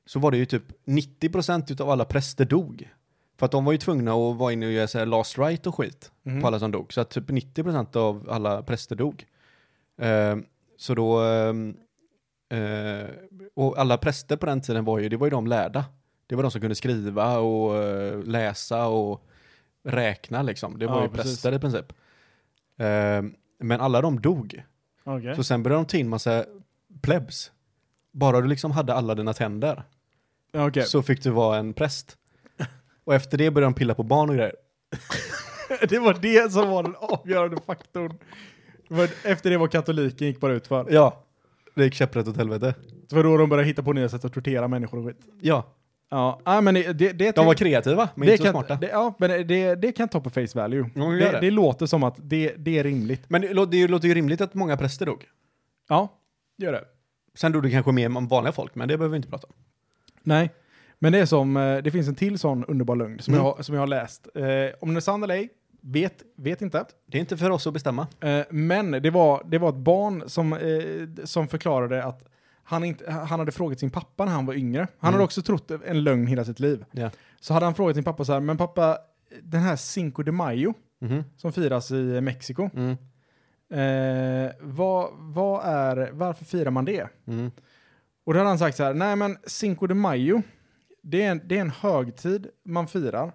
så var det ju typ 90% utav alla präster dog. För att de var ju tvungna att vara inne och göra så här last right och skit Mhm. på alla som dog. Så att typ 90% av alla präster dog. Ehm, så då, ehm, eh, och alla präster på den tiden var ju, det var ju de lärda. Det var de som kunde skriva och eh, läsa och räkna liksom. Det var Ja, ju precis. präster i princip. Ehm, men alla de dog. Okej. Så sen började de ta in massa plebs. Bara du liksom hade alla dina tänder Okej. så fick du vara en präst. Och efter det började de pilla på barn och grejer. Det var det som var den avgörande faktorn. Efter det var katoliken gick bara ut för. Ja. Det gick käpprätt åt helvete. Det var då de började hitta på nya sätt att tortera människor och skit. Ja. Ja, ah, men det, det, det De var kreativa, men det inte så kan, smarta. Det, ja, men det, det kan ta på face value. Ja, det, det. det låter som att det, det är rimligt. Men det det låter ju rimligt att många präster dog. Ja, gör det. Sen dog det kanske mer än vanliga folk, men det behöver vi inte prata om. Nej, men det är som, eh, det finns en till sån underbar lögn som, Mm. jag, har- som jag har läst. Eh, om den är sann eller ej, vet, vet inte. Det är inte för oss att bestämma. Eh, men det var, det var ett barn som, eh, som förklarade att han, inte, han hade frågat sin pappa när han var yngre. Han Mm. hade också trott en lögn hela sitt liv. Ja. Så hade han frågat sin pappa så här, men pappa, den här Cinco de Mayo Mhm. som firas i Mexiko, Mm. eh, vad, vad är, varför firar man det? Mm. Och då hade han sagt så här, nej men Cinco de Mayo, det är en, det är en högtid man firar,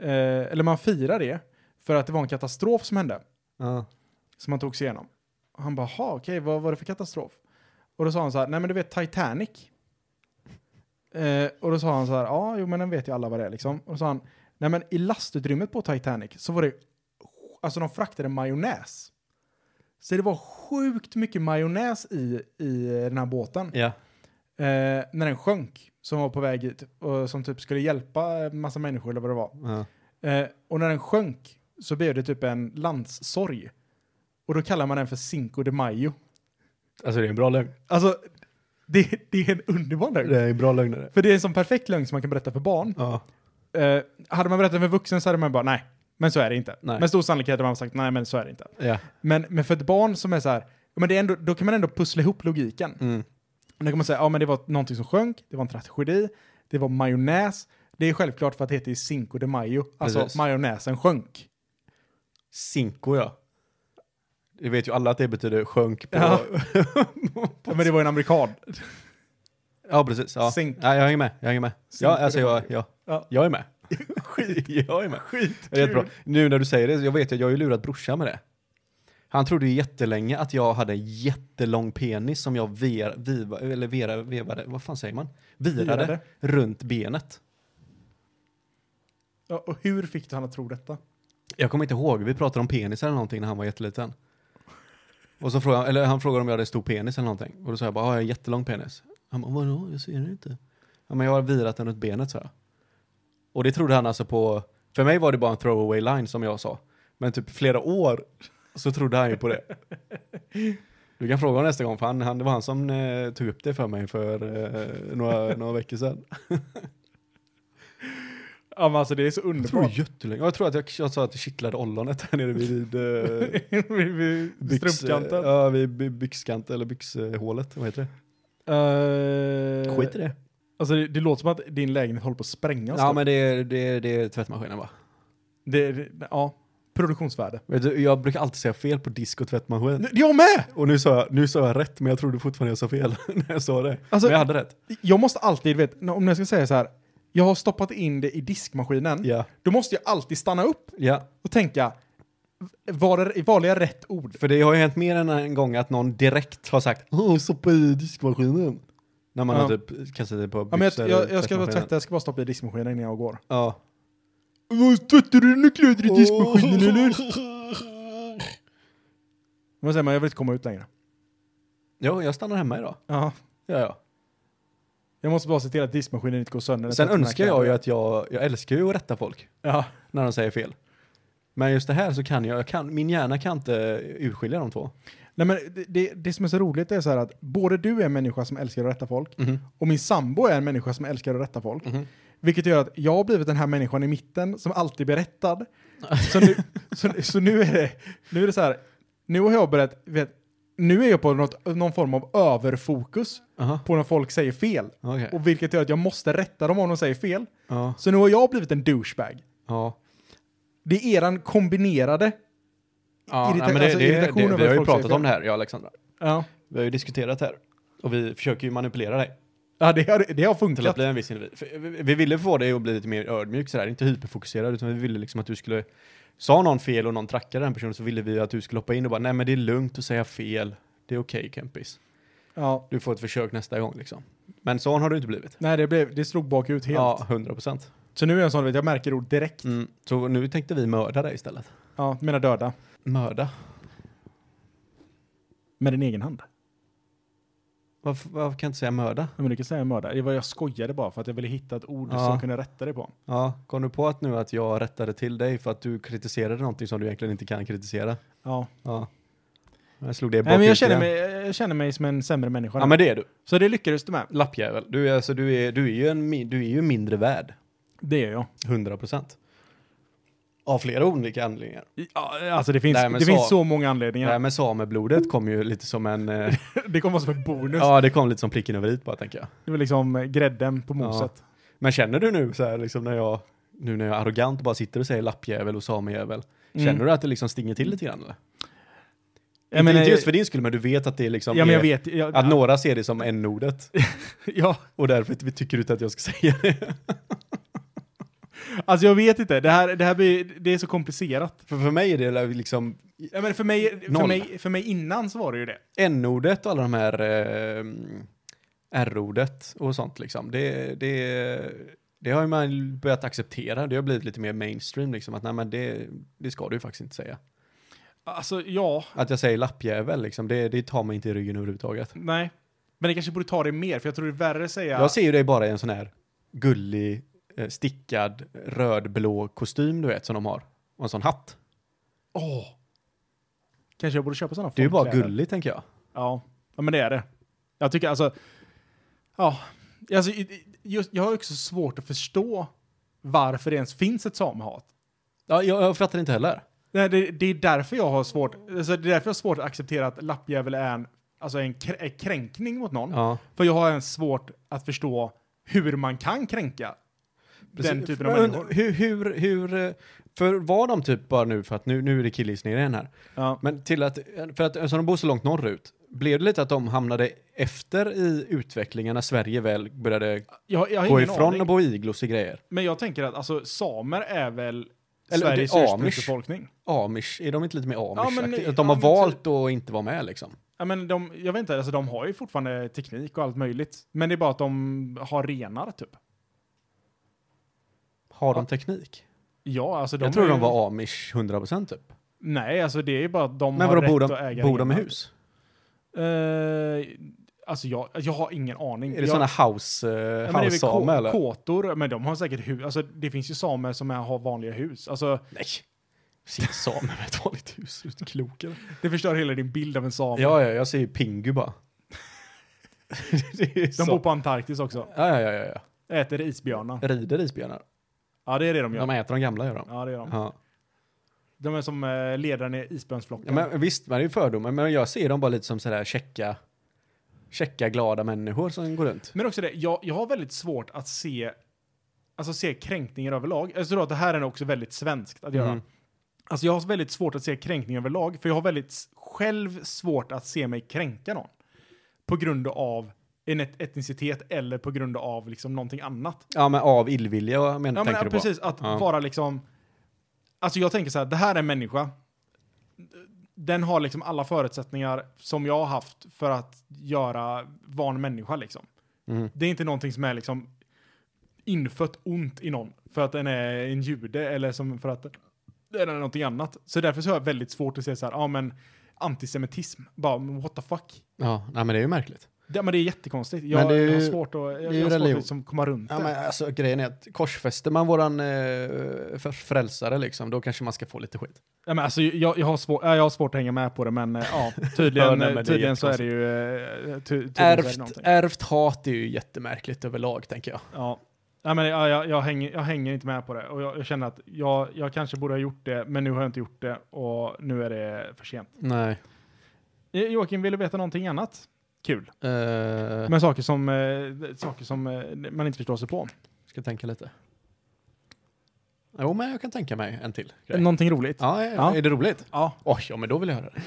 eh, eller man firar det för att det var en katastrof som hände, Ja. som man tog sig igenom. Och han bara, okej, vad var det för katastrof? Och då sa han så här, nej men du vet Titanic? Eh, och då sa han så här, ja, jo men den vet ju alla vad det är liksom. Och då sa han, nej men i lastutrymmet på Titanic så var det, alltså de fraktade majonnäs. Så det var sjukt mycket majonnäs i, i den här båten. ja. Eh, när den sjönk, som var på väg hit, och som typ skulle hjälpa massa människor eller vad det var. ja. Eh, och när den sjönk så blev det typ en landssorg. Och då kallar man den för Cinco de Mayo. Alltså det är en bra lögn. Alltså, det, det är en underbar lögn. Det är en bra lögn. det. För det är en sån perfekt lögn som man kan berätta för barn. Ja. Eh, hade man berättat för vuxen så hade man bara, nej, men så är det inte. Nej. Med stor sannolikhet hade man sagt, nej, men så är det inte. Ja. Men, men för ett barn som är så här, men det är ändå, då kan man ändå pussla ihop logiken. Mm. Och Då kan man säga, ja men det var någonting som sjönk, det var en tragedi, det var majonnäs. Det är självklart för att det heter Cinco de Mayo, alltså Precis. majonnäsen sjönk. Cinco ja. Det vet ju alla att det betyder sjönk på... Ja. Ja, men det var en amerikan. Ja, precis. Ja. Sink. Ja, jag hänger med. Jag hänger med. Ja, alltså jag, jag, Ja. jag är med. Skit. jag är med. Det är jättebra. Nu när du säger det, jag vet att jag har ju lurat brorsan med det. Han trodde ju jättelänge att jag hade en jättelång penis som jag ver, viva, eller vera, vevade, vad fan säger man? Virade, Virade. runt benet. Ja, och hur fick du han att tro detta? Jag kommer inte ihåg, vi pratade om penis eller någonting när han var jätteliten. Och så frågade han, eller han frågade om jag hade stor penis eller någonting. Och då sa jag bara, har jag har en jättelång penis. Han bara, vadå? Jag ser den inte. Ja, men jag har virat den runt benet, sa jag. Och det trodde han alltså på, för mig var det bara en throwaway line som jag sa. Men typ flera år så trodde han ju på det. Du kan fråga honom nästa gång, för han, han, det var han som eh, tog upp det för mig för eh, några, några veckor sedan. Ja men alltså det är så Jag tror underbart. jättelänge. Jag tror att jag, jag sa att det kittlade ollonet här nere vid eh, vid vid byx, strumpkanten. Ja, vid by- byxkanten eller byxhålet. Vad heter det? Uh, Skit i det. Alltså det, det låter som att din lägenhet håller på att sprängas. Ja, då. men det är, det, är, det är tvättmaskinen va? det, det, ja, produktionsvärde. Du, jag brukar alltid säga fel på disk och tvättmaskin. Jag med! Och nu sa, jag, nu sa jag rätt, men jag trodde fortfarande jag sa fel när jag sa det. Alltså, men jag hade rätt. Jag måste alltid, vet, om jag ska säga så här, jag har stoppat in det i diskmaskinen, Ja. då måste jag alltid stanna upp ja. och tänka, var det, valde jag rätt ord? För det har ju hänt mer än en gång att någon direkt har sagt Åh, stoppa i diskmaskinen. När man Ja. har typ kastat det på Ja, men jag, byxor jag, eller jag ska bara tvätta, jag ska bara stoppa i diskmaskinen innan jag går. Ja. Tvättar du dina kläder i diskmaskinen eller? Men säger man, jag vill inte komma ut längre. Jo, jag stannar hemma idag. Ja. Ja, ja. Jag måste bara se till att diskmaskinen inte går sönder. Sen önskar jag ju att jag, jag älskar ju att rätta folk Ja. när de säger fel. Men just det här så kan jag, jag kan, min hjärna kan inte urskilja de två. Nej, men det, det, det som är så roligt är så här att både du är en människa som älskar att rätta folk Mhm. och min sambo är en människa som älskar att rätta folk. Mhm. Vilket gör att jag har blivit den här människan i mitten som alltid blir rättad. så, nu, så, så nu är det, nu är det så här, nu har jag börjat, vet, nu är jag på något, någon form av överfokus Aha, på när folk säger fel. okej. Och vilket gör att jag måste rätta dem om de säger fel. Ja, Så nu har jag blivit en douchebag. ja. Det är eran kombinerade... ja Irrita- nej, men det, alltså det, irritation det, över vi har ju pratat om det här, jag och Alexandra. Ja, Vi har ju diskuterat det här. Och vi försöker ju manipulera dig ja det, har, det har till funkat. att bli en viss individ. Vi- Vi ville få dig att bli lite mer ödmjuk sådär, inte hyperfokuserad, utan vi ville liksom att du skulle Sa någon fel och någon trackade den personen så ville vi att du skulle hoppa in och bara nej men det är lugnt att säga fel. Det är okej Kempis. Ja. Du får ett försök nästa gång liksom. Men sån har du inte blivit. Nej, det, blev, det slog bakut helt. Ja, 100 procent. Så nu är jag en sån, jag märker ord direkt. Mm. Så nu tänkte vi mörda dig istället. Ja, mina döda. Mörda? Med din egen hand. Varför, varför kan jag inte säga mörda? Ja, Men du kan säga mörda. Det var jag skojade bara för att jag ville hitta ett ord Ja. som kunde rätta dig på. Ja, kom du på att nu att jag rättade till dig för att du kritiserade någonting som du egentligen inte kan kritisera? Ja. Ja. Jag slog det Nej, men jag känner, mig, jag känner mig som en sämre människa. Ja nu. men det är du. Så det lyckades du med. Lappjävel. Du är, alltså, du är, du är, ju, en, du är ju mindre värd. Det är jag. 100 procent. Av flera olika anledningar. Ja, alltså det finns, men det så- finns så många Det här anledningar. med sameblodet kom ju lite som en... Eh, Det kommer som en bonus. ja, det kom lite som pricken över i bara tänker jag. Det var liksom eh, grädden på moset. Men känner du nu så här liksom när jag, nu när jag arrogant bara sitter och säger lappjävel och samejävel. Mm. Känner du att det liksom stinger till lite grann eller? Jag inte, menar, inte just för din skull, men du vet att det liksom Ja, men jag är, vet. Jag, att några ser det som n-ordet. ja, Och därför vi tycker inte att jag ska säga det. Alltså jag vet inte. Det här, det här blir, det är så komplicerat. För för mig är det liksom Ja, men för, mig, för, Noll. mig, för mig innan så var det ju det. n-ordet och alla de här eh, r-ordet och sånt liksom. Det, det, det har ju man börjat acceptera. Det har blivit lite mer mainstream liksom. Att nej men det, det ska du ju faktiskt inte säga. Alltså ja, Att jag säger lappjävel liksom, det, det tar mig inte i ryggen överhuvudtaget. nej. Men det kanske borde ta det mer, för jag tror det är värre att säga... Jag ser ju dig bara i en sån här gullig, stickad, rödblå kostym du vet som de har. Och en sån hatt. Åh! Kanske jag borde köpa sådana Det är ju bara gulligt tänker jag. Ja. ja, men det är det. Jag tycker alltså... Ja. Alltså, just, jag har också svårt att förstå varför det ens finns ett samehat. Ja, jag, jag fattar inte heller. Nej, det, det är därför jag har svårt, alltså det är därför jag har svårt att acceptera att lappjävel är en, alltså en kränkning mot någon. Ja. För jag har ens svårt att förstå hur man kan kränka den Precis. typen av människor. Hur, hur, hur, för var de typ bara nu, för att nu, nu är det killgissningar igen här. Ja. Men till att, för att eftersom de bor så långt norrut, blev det lite att de hamnade efter i utvecklingen när Sverige väl började Jag, jag gå ifrån aning. och bo i iglos och grejer? Men jag tänker att alltså, samer är väl Eller Sveriges ursprungsbefolkning. Amish, är de inte lite mer amish? Ja, men- att de ja, har men valt att inte vara med liksom? Ja, men de, jag vet inte, alltså, de har ju fortfarande teknik och allt möjligt. Men det är bara att de har renar typ. Har de Ja. teknik? Ja, alltså de jag tror är de var amish 100% typ. Nej, alltså det är ju bara att de Men har rätt bor att de, äga bor de i hus? Eh, alltså jag, jag har ingen aning. Är det jag, sådana house, Ja, uh, väl house-samer kå- eller? Kåtor, men de har säkert hus. Alltså det finns ju samer som är, har vanliga hus. Alltså Nej. Ser samer med ett vanligt hus ut klok eller? det förstör hela din bild av en same. Ja, ja, jag ser ju Pingu bara. de så. bor på Antarktis också. Ja, ja, ja, ja, Äter isbjörnar. ja. Rider isbjörnar. Ja, det är det de gör. De äter de gamla gör de. Ja, det gör de. Ja. De är som eh, ledaren i isbjörnsflocken. Ja, men visst, det är ju fördomar, men jag ser dem bara lite som sådär checka, checka glada människor som går runt. Men också det, jag, jag har väldigt svårt att se, alltså se kränkningar överlag. Jag tror att det här är också väldigt svenskt att göra. Mm. Alltså jag har väldigt svårt att se kränkningar överlag, för jag har väldigt själv svårt att se mig kränka någon. På grund av en et- etnicitet eller på grund av liksom någonting annat. Ja, men av illvilja men, Ja, men, tänker ja, du på? precis, att Ja. vara liksom... Alltså jag tänker så här, det här är en människa. Den har liksom alla förutsättningar som jag har haft för att göra, vara en människa liksom. Mm. Det är inte någonting som är liksom infött ont i någon för att den är en jude eller som för att det är någonting annat. Så därför så har jag väldigt svårt att se så här, ja men antisemitism, bara men what the fuck. Ja, nej, men det är ju märkligt. Det, men det är jättekonstigt. Jag, det är ju- jag har svårt att, jag, det är jag har svårt liksom komma runt Ja, det. men alltså grejen är att korsfäster man våran eh, frälsare liksom, då kanske man ska få lite skit. Ja, men alltså, jag, jag, har svår, ja, jag har svårt att hänga med på det, men eh, ja, tydligen, Ja, nej, men det är tydligen så är det ju... eh, Ty, tydligen Ärvt, ärvt hat är ju jättemärkligt överlag, tänker jag. Ja. Ja, men, ja, jag, jag, hänger, jag hänger inte med på det. Och jag, jag känner att jag, jag kanske borde ha gjort det, men nu har jag inte gjort det och nu är det för sent. Nej. Eh, Joakim, vill du veta någonting annat? Kul. Uh, Men saker som, eh, saker som eh, man inte förstår sig på. ska tänka lite. Jo, men jag kan tänka mig en till grej. Någonting roligt? Ja, ja, Ja. är det roligt? Ja. Oj, ja men då vill jag höra det.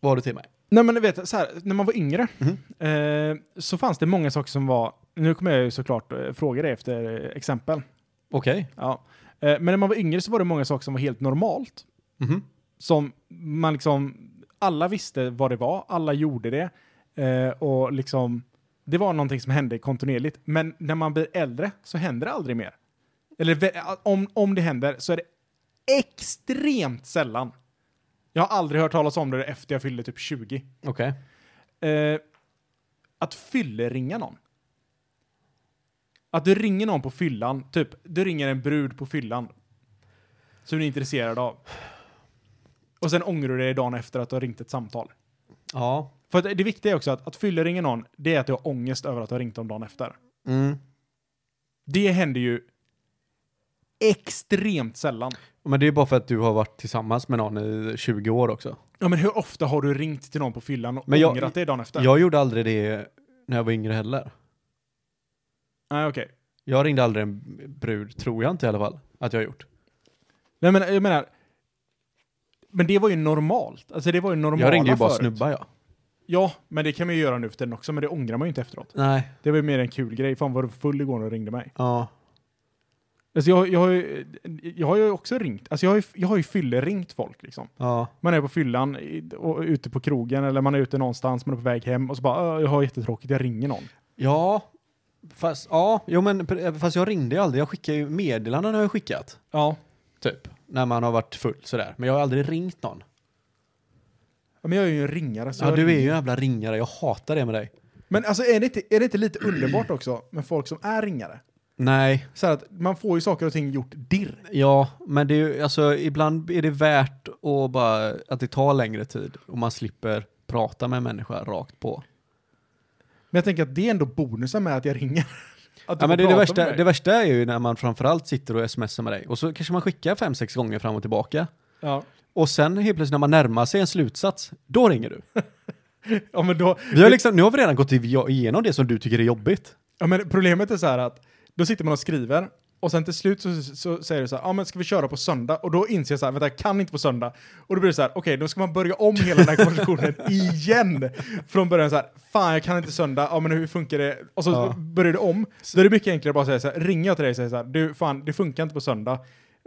Vad har du till mig? Nej men du vet, så här, när man var yngre Mhm. eh, så fanns det många saker som var, nu kommer jag ju såklart eh, fråga dig efter eh, exempel. Okej. Ja. Eh, men när man var yngre så var det många saker som var helt normalt. Mhm. Som man liksom, alla visste vad det var, alla gjorde det. Eh, och liksom, det var någonting som hände kontinuerligt. Men när man blir äldre så händer det aldrig mer. Eller om, om det händer så är det extremt sällan. Jag har aldrig hört talas om det efter jag fyllde typ 20. Okej. Eh, att fylleringa någon. Att du ringer någon på fyllan, typ du ringer en brud på fyllan. Som du är intresserad av. Och sen ångrar du dig dagen efter att du har ringt ett samtal. Ja. För det viktiga är också att, att fylleringa någon, det är att du har ångest över att du har ringt dem dagen efter. Mm. Det händer ju extremt sällan. Men det är bara för att du har varit tillsammans med någon i 20 år också. Ja men hur ofta har du ringt till någon på fyllan och Men jag- ångrat dig dagen efter? Jag gjorde aldrig det när jag var yngre heller. Nej okej. Jag ringde aldrig en brud, tror jag inte i alla fall, att jag har gjort. Nej men jag menar, men det var ju normalt. Alltså det var ju normala Jag ringde ju bara förut. snubbar ja. Ja, men det kan man ju göra nu för tiden också, men det ångrar man ju inte efteråt. Nej. Det var ju mer en kul grej. Fan var du full igår och ringde mig? Ja. Alltså jag, jag, har ju, jag har ju också ringt, alltså jag har ju, jag har ju fylleringt folk liksom. Ja. Man är på fyllan i- och ute på krogen eller man är ute någonstans, man är på väg hem och så bara "Ö, jag har jättetråkigt, jag ringer någon. Ja. Fast, ja, jo men fast jag ringde ju aldrig. Jag skickar ju meddelanden har jag skickat. Ja. Typ. När man har varit full sådär. Men jag har aldrig ringt någon. Ja, Men jag är ju en ringare. Så Ja, jag du är ju en jävla ringare. Jag hatar det med dig. Men alltså är det, inte, är det inte lite underbart också med folk som är ringare? Nej. Så att man får ju saker och ting gjort dirr. Ja, men det är ju, alltså ibland är det värt att bara, att det tar längre tid och man slipper prata med en människa rakt på. Men jag tänker att det är ändå bonusen med att jag ringer. Ja, men det, det, värsta, det värsta är ju när man framförallt sitter och smsar med dig och så kanske man skickar fem, sex gånger fram och tillbaka. Ja. Och sen helt plötsligt när man närmar sig en slutsats, då ringer du. ja, men då... Vi har liksom, nu har vi redan gått igenom det som du tycker är jobbigt. Ja, men problemet är så här att då sitter man och skriver och sen till slut så, så säger du så här, ja men ska vi köra på söndag? Och då inser jag så här, vänta jag kan inte på söndag. Och då blir det så här, okej då ska man börja om hela den här konversationen igen. Från början så här, fan jag kan inte söndag, ja men hur funkar det? Och så Ja. börjar det om. Då är det mycket enklare att bara säga så här, ringer jag till dig och säger så här, du fan det funkar inte på söndag.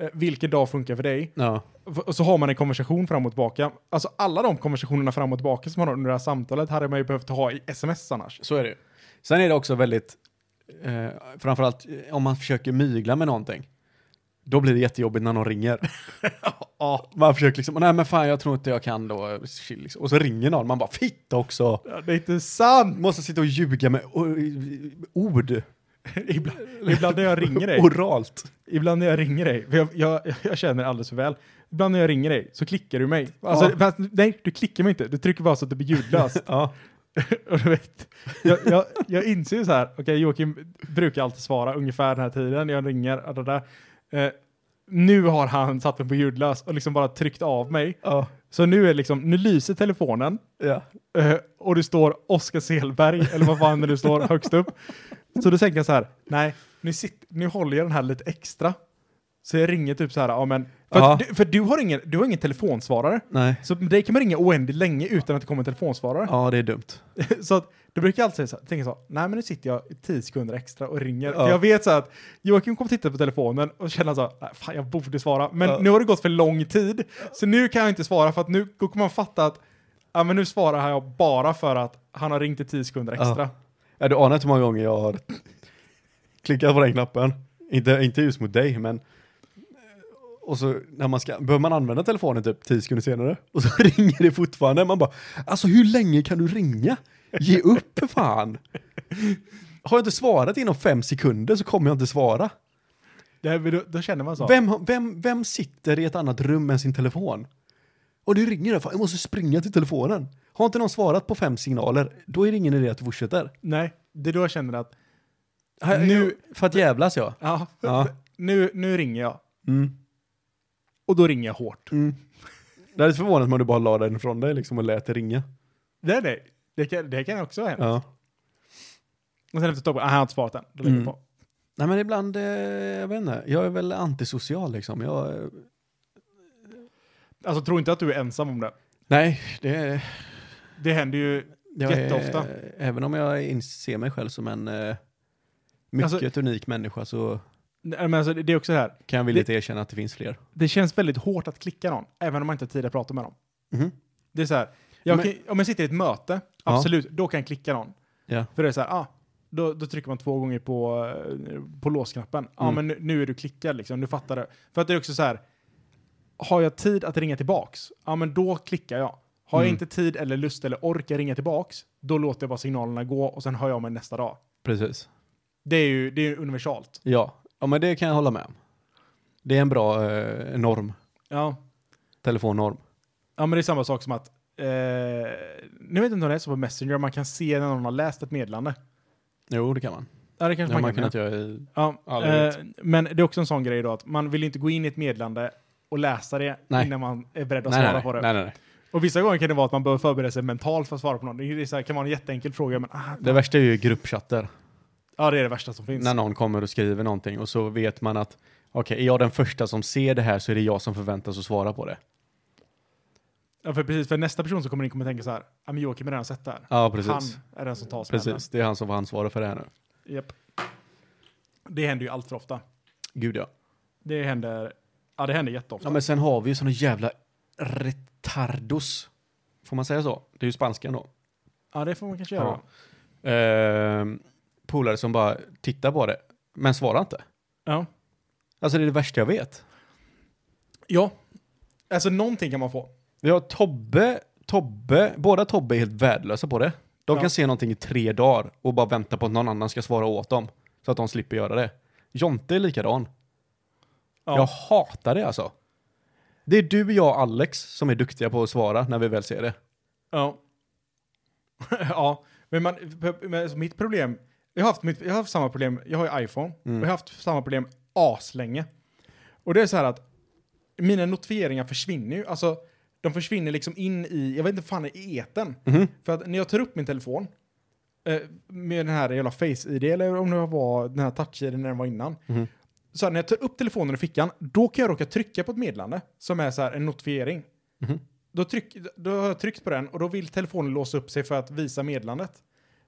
Eh, vilken dag funkar för dig? Ja. Och så har man en konversation fram och tillbaka. Alltså alla de konversationerna fram och tillbaka som man har under det här samtalet hade man ju behövt ha i sms annars. Så är det ju. Sen är det också väldigt, eh, framförallt eh, om man försöker mygla med någonting. Då blir det jättejobbigt när någon ringer. Ja, Man försöker liksom, nej men fan jag tror inte jag kan då. Liksom. Och så ringer någon, man bara fitta också. det är inte sant! Måste sitta och ljuga med ord. ibland, ibland när jag ringer dig, Oralt. ibland när jag ringer dig, för jag, jag, jag känner alldeles för väl. Ibland när jag ringer dig så klickar du mig. Alltså, Ja. nej, du klickar mig inte. Du trycker bara så att det blir ljudlöst. Ja. och du vet, jag, jag, jag inser ju så här, okej Joakim brukar alltid svara ungefär den här tiden jag ringer. och Det där. Eh, nu har han satt mig på ljudlös och liksom bara tryckt av mig. Ja. Så nu är liksom, nu lyser telefonen ja. eh, och det står Oskar Selberg eller vad fan det nu står högst upp. Så då tänker jag så här, nej, nu, sitt, nu håller jag den här lite extra. Så jag ringer typ så här, ja men, för, Ja. du, för du, har ingen, du har ingen telefonsvarare. Nej. Så dig kan man ringa oändligt länge utan att det kommer en telefonsvarare. Ja, det är dumt. så att, då brukar jag alltid så, tänka så, nej men nu sitter jag i 10 sekunder extra och ringer. Ja. För jag vet så att Joakim kommer titta på telefonen och känna så, nej, fan jag borde svara. Men Ja. nu har det gått för lång tid, så nu kan jag inte svara för att nu kommer man fatta att, ja men nu svarar jag bara för att han har ringt i 10 sekunder extra. Ja, du anar inte hur många gånger jag har klickat på den knappen. Inte, inte just mot dig, men och så när man ska, behöver man använda telefonen typ 10 sekunder senare och så ringer det fortfarande. Man bara, alltså hur länge kan du ringa? Ge upp för fan. Har jag inte svarat inom fem sekunder så kommer jag inte svara. Det, då, då känner man så. Vem, vem, vem sitter i ett annat rum än sin telefon? Och du ringer, fan, jag måste springa till telefonen. Har inte någon svarat på fem signaler, då är det ingen idé att du fortsätter. Nej, det är då jag känner att, Nu, Nu- för att jävlas ja. ja, Ja. Nu, nu ringer jag. Mm. Och då ringer jag hårt. Mm. Det hade förvånat mig om du bara la den ifrån dig liksom och lät det ringa. Nej, nej. Det kan, det kan också ha hänt. Ja. Och sen efter ett tag, bara, ah, han har inte svarat än. Då lägger Mm. på. Nej men ibland, eh, jag vet inte, jag är väl antisocial liksom. Jag, eh, Alltså tro inte att du är ensam om det. nej, det. Det händer ju, Jag Jätteofta. Är, även om jag inser mig själv som en eh, mycket Alltså- unik människa så nej, men alltså, det är också det här. kan jag villigt erkänna att det finns fler. Det känns väldigt hårt att klicka någon, även om man inte har tid att prata med dem. Mhm. Det är så här, jag Men- kan, om jag sitter i ett möte, Ja. absolut, då kan jag klicka någon. Ja. För det är så här, ah, då, då trycker man två gånger på, eh, på låsknappen. Ja, Mm. men nu, nu är du klickad liksom, du fattar det. För att det är också så här, har jag tid att ringa tillbaks, ja men då klickar jag. Har jag Mm. inte tid eller lust eller orkar ringa tillbaks, då låter jag bara signalerna gå och sen hör jag mig nästa dag. Precis. Det är ju det är universalt. Ja. Ja, men det kan jag hålla med om. Det är en bra eh, norm, Ja. telefonnorm. Ja, men det är samma sak som att, eh, nu vet jag inte om det är så på Messenger, man kan se när någon har läst ett meddelande. Jo, det kan man. Ja, det Det kanske har man, man kan. kunnat göra i... Ja, Aldrig eh, men det är också en sån grej då att man vill inte gå in i ett meddelande och läsa det Nej. innan man är beredd att Nej, svara nej, på det. nej, nej, nej. Och vissa gånger kan det vara att man behöver förbereda sig mentalt för att svara på något. Det är så här, kan vara en jätteenkel fråga, men ah, Det värsta är ju gruppchatter. Ja, det är det värsta som finns. När någon kommer och skriver någonting och så vet man att okej, är jag den första som ser det här så är det jag som förväntas att svara på det. Ja, för precis, för nästa person som kommer in kommer tänka så här, ja men Joakim har redan sett det här. Ja, precis. Han är den som tar smällen. Precis, det är han som får ansvara för det här nu. Japp. Det händer ju allt för ofta. Gud ja. Det händer, ja det händer jätteofta. Ja, men sen har vi ju såna jävla retardos. Får man säga så? Det är ju spanskan då. Ja, det får man kanske göra. Ja. Ehm, polare som bara tittar på det, men svarar inte. Ja. Alltså det är det värsta jag vet. ja. Alltså någonting kan man få. Vi har Tobbe, Tobbe, båda Tobbe är helt värdelösa på det. De Ja. kan se någonting i tre dagar och bara vänta på att någon annan ska svara åt dem. Så att de slipper göra det. Jonte är likadan. Ja. Jag hatar det alltså. Det är du, jag och Alex som är duktiga på att svara när vi väl ser det. Ja. ja, men, man, men alltså mitt problem, jag har, haft mitt, jag har haft samma problem, jag har ju iPhone, Mm. och jag har haft samma problem aslänge. Och det är så här att mina notifieringar försvinner ju, alltså de försvinner liksom in i, jag vet inte fan, i eten. Mhm. För att när jag tar upp min telefon, eh, med den här jävla face-id, eller om det var den här touch-id när den var innan, Mhm. så här, när jag tar upp telefonen i fickan, då kan jag råka trycka på ett meddelande som är så här en notifiering. Mhm. Då, tryck, då har jag tryckt på den och då vill telefonen låsa upp sig för att visa meddelandet.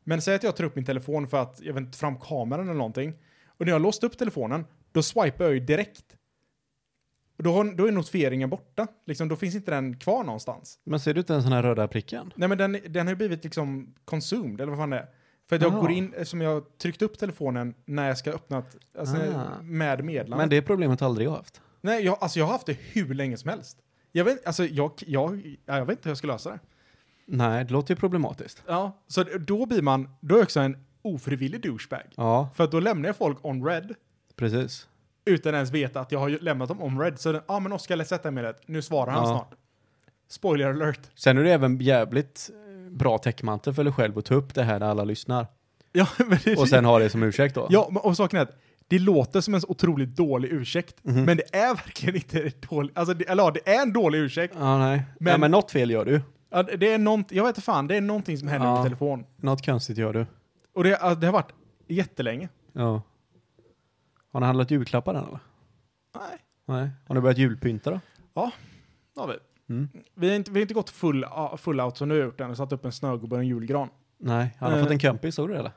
Men säg att jag tar upp min telefon för att jag vet inte, fram kameran eller någonting. Och när jag låst upp telefonen, då swipar jag ju direkt. Och då, har, då är notifieringen borta. Liksom, då finns inte den kvar någonstans. Men ser du inte den sån här röda pricken? Nej men den, den har ju blivit liksom consumed, eller vad fan det är. För att jag Jaha. går in, som jag har tryckt upp telefonen när jag ska öppna, alltså Ah. med meddelandet. Men det problemet har aldrig jag haft. Nej, jag, alltså jag har haft det hur länge som helst. Jag vet, alltså jag, jag, ja, jag vet inte hur jag ska lösa det. Nej, det låter ju problematiskt. Ja. Så då blir man, då är jag också en ofrivillig douchebag. Ja, För att då lämnar jag folk on red precis. utan ens veta att jag har ju lämnat dem on red. Så ja ah, men Oskar läs detta meddelandet, nu svarar han Ja. snart. Spoiler alert. Sen är det även jävligt eh, bra täckmantel för dig själv att ta upp det här när alla lyssnar. Ja, men det, Och sen ha det som ursäkt då. ja, men- och saken är att det låter som en så otroligt dålig ursäkt, Mhm. men det är verkligen inte dålig, alltså det, eller ja, det är en dålig ursäkt. Ja, nej. Men, Men- ja, men något fel gör du. Ja, det är nånt, jag vet inte fan, det är någonting som händer Ja. med telefon. Något konstigt gör du. Och det, ja, det har varit jättelänge. Ja. Har ni handlat julklappar än eller? Nej. Nej. Har ni börjat julpynta då? Det har vi. Mm. Vi har inte, vi har inte gått full, full out som du har gjort än och satt upp en snögubbe och en julgran. Nej. Han har Eh. fått en kompis, såg du det eller?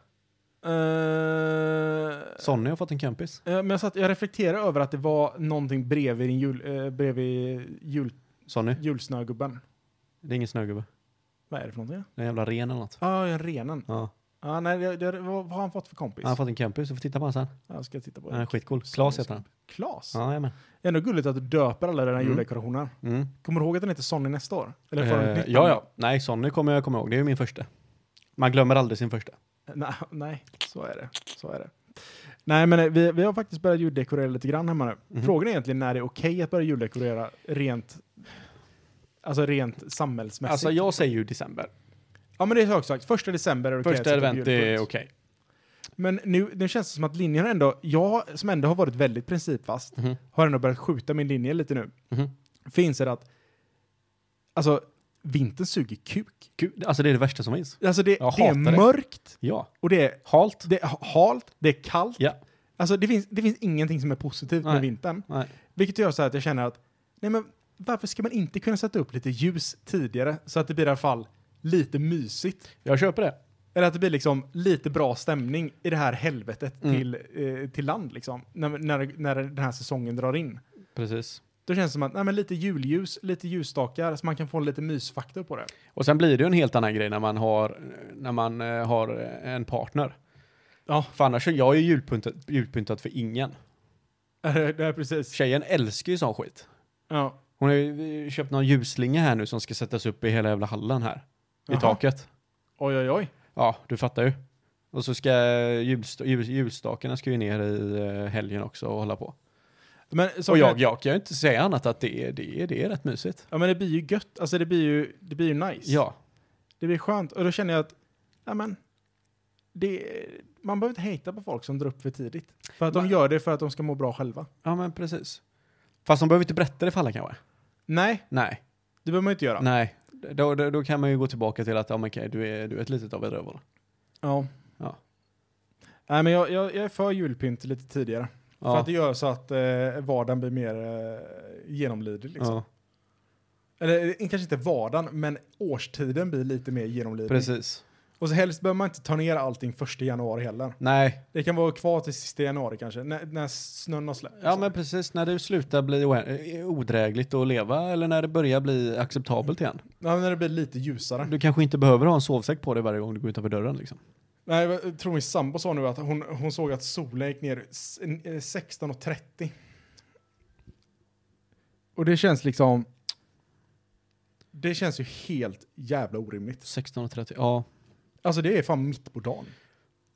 Uh, Sonny har fått en kompis. men jag, satt, jag reflekterar över att det var någonting bredvid, din jul, uh, bredvid jul, Sonny? julsnögubben. Det är ingen snögubbe. Vad är det för någonting? Det är en jävla ren eller något. Ja, ah, en renen. Ja. Ah, nej, det, det, vad, har han fått för kompis? Han har fått en kompis, du får titta på honom sen. Jag ska titta på Han är det. skitcool. Klas heter han. Klas? Ja, jajamän. Ändå gulligt att du döper alla dina Mm. juldekorationer. Mm. Kommer du ihåg att den heter Sonny nästa år? Eller får Eh, ja, ja. Nej, Sonny kommer jag komma ihåg. Det är ju min första. Man glömmer aldrig sin första. Nej, nej, så är det. Så är det. Nej, men eh, vi, vi har faktiskt börjat juldekorera lite grann hemma nu. Mhm. Frågan är egentligen när det är okej att börja juldekorera rent, alltså rent samhällsmässigt. Alltså jag säger ju december. Ja, men det är högt sagt. Första december är okej Första advent är okej. Men nu, nu känns det som att linjen ändå, jag som ändå har varit väldigt principfast, Mhm. har ändå börjat skjuta min linje lite nu. Mhm. För jag inser att, alltså, vintern suger kuk. Gud, Alltså det är det värsta som finns. Alltså det, det är hatar det. mörkt, Ja. och det är, Halt. det är halt, det är kallt. Ja. Alltså det finns, det finns ingenting som är positivt med Nej. vintern. Nej. Vilket gör så här att jag känner att, nej men varför ska man inte kunna sätta upp lite ljus tidigare så att det blir i alla fall lite mysigt? Jag köper det. Eller att det blir liksom lite bra stämning i det här helvetet Mm. till, eh, till land liksom. När, när, när den här säsongen drar in. Precis. Då känns det som att, nej men lite julljus, lite ljusstakar så man kan få lite mysfaktor på det. Och sen blir det ju en helt annan grej när man har, när man eh, har en partner. Ja. För annars är jag ju julpyntat, julpyntat för ingen. det är precis. Tjejen älskar ju sån skit. Ja. Hon har ju köpt någon ljusslinga här nu som ska sättas upp i hela jävla hallen här. I Jaha. taket. Oj, oj, oj. Ja, du fattar ju. Och så ska julstakarna ska ju ner i eh, helgen också och hålla på. Men, och jag, jag kan ju inte säga annat att det är, det är, det är rätt mysigt. Ja men det blir ju gött, alltså det blir ju, det blir ju nice. Ja, Det blir skönt och då känner jag att, ja men, det, man behöver inte hejta på folk som drar upp för tidigt. För att de Nej. gör det för att de ska må bra själva. ja men precis. Fast de behöver inte berätta det för alla kanske. Nej, Nej, det behöver man inte göra. nej. Då, då, då kan man ju gå tillbaka till att, ja men okej, du är, du är ett litet av ett rövhål. Ja. Ja. Nej men jag, jag, jag är för julpynt lite tidigare. För Ja, att det gör så att eh, vardagen blir mer eh, genomlidlig liksom. ja Eller eh, kanske inte vardagen, men årstiden blir lite mer genomlidlig. precis. Och så helst behöver man inte ta ner allting första januari heller. Nej, Det kan vara kvar till sista januari kanske, när, när snön har släppt. ja men precis när det slutar bli oä- odrägligt att leva eller när det börjar bli acceptabelt igen. Ja, när det blir lite ljusare. Du kanske inte behöver ha en sovsäck på dig varje gång du går utanför dörren liksom. Nej, jag tror min sambo sa nu att hon, hon såg att solen gick ner s- eh, 16.30. Och det känns liksom... Det känns ju helt jävla orimligt. 16.30, ja. Alltså det är fan mitt på dagen.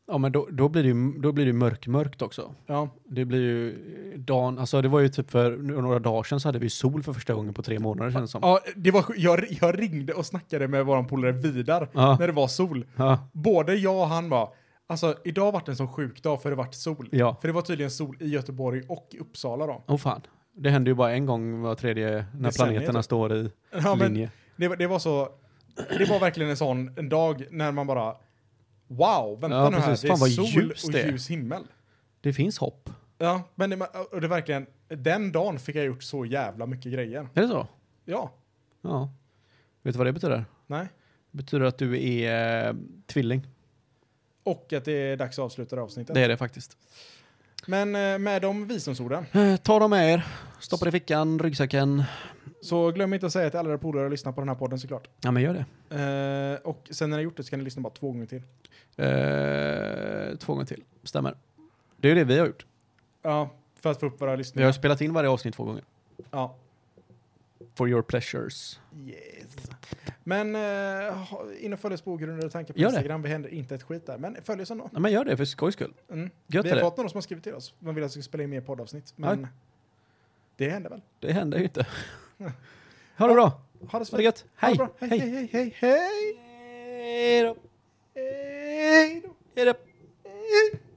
Ja men då, då blir det ju då blir det ju mörk, mörkt också. Ja, Det blir ju dagen, alltså det var ju typ för några dagar sedan så hade vi sol för första gången på tre månader känns det som. ja det var, jag, jag ringde och snackade med våran polare Vidar Ja. när det var sol. Ja. Både jag och han var, alltså idag har varit en sån sjuk dag för det varit sol. Ja. För det var tydligen sol i Göteborg och Uppsala då. Åh fan. Det händer ju bara en gång var tredje när Decenniet, planeterna står i Ja, men linje. det, var- det var så, det var verkligen en sån en dag när man bara, wow, vänta Ja, nu här, det är sol och det ljus himmel. Det finns hopp. Ja, men det, och det är verkligen, den dagen fick jag gjort så jävla mycket grejer. Är det så? Ja, Ja. Vet du vad det betyder? nej. Det betyder att du är eh, tvilling. Och att det är dags att avsluta det avsnittet. Det är det faktiskt. Men eh, med de visdomsorden, Eh, Ta dem med er, stoppa det i fickan, ryggsäcken. så glöm inte att säga till alla era polare att lyssna på den här podden såklart. Ja men gör det. Eh, och sen när ni har gjort det så kan ni lyssna bara två gånger till. Eh, två gånger till, stämmer. Det är det vi har gjort. Ja, för att få upp våra Vi har lyssningar. spelat in varje avsnitt två gånger. Ja. For your pleasures. Yes. Men uh, in och följ oss på ogrundade tankar på gör Instagram. Det. Vi händer inte ett skit där. Men följ oss ändå. Ja, men gör det för skojs skull. Mm. Vi har fått några som har skrivit till oss. Man vill att vi ska spela in mer poddavsnitt. Men ja. det händer väl? Det händer ju inte. ha det bra. Ha det, ha gött. Hej. Hej. Hej, hej, hej, hej. Hej då. Hej då. Hej då. Hej då.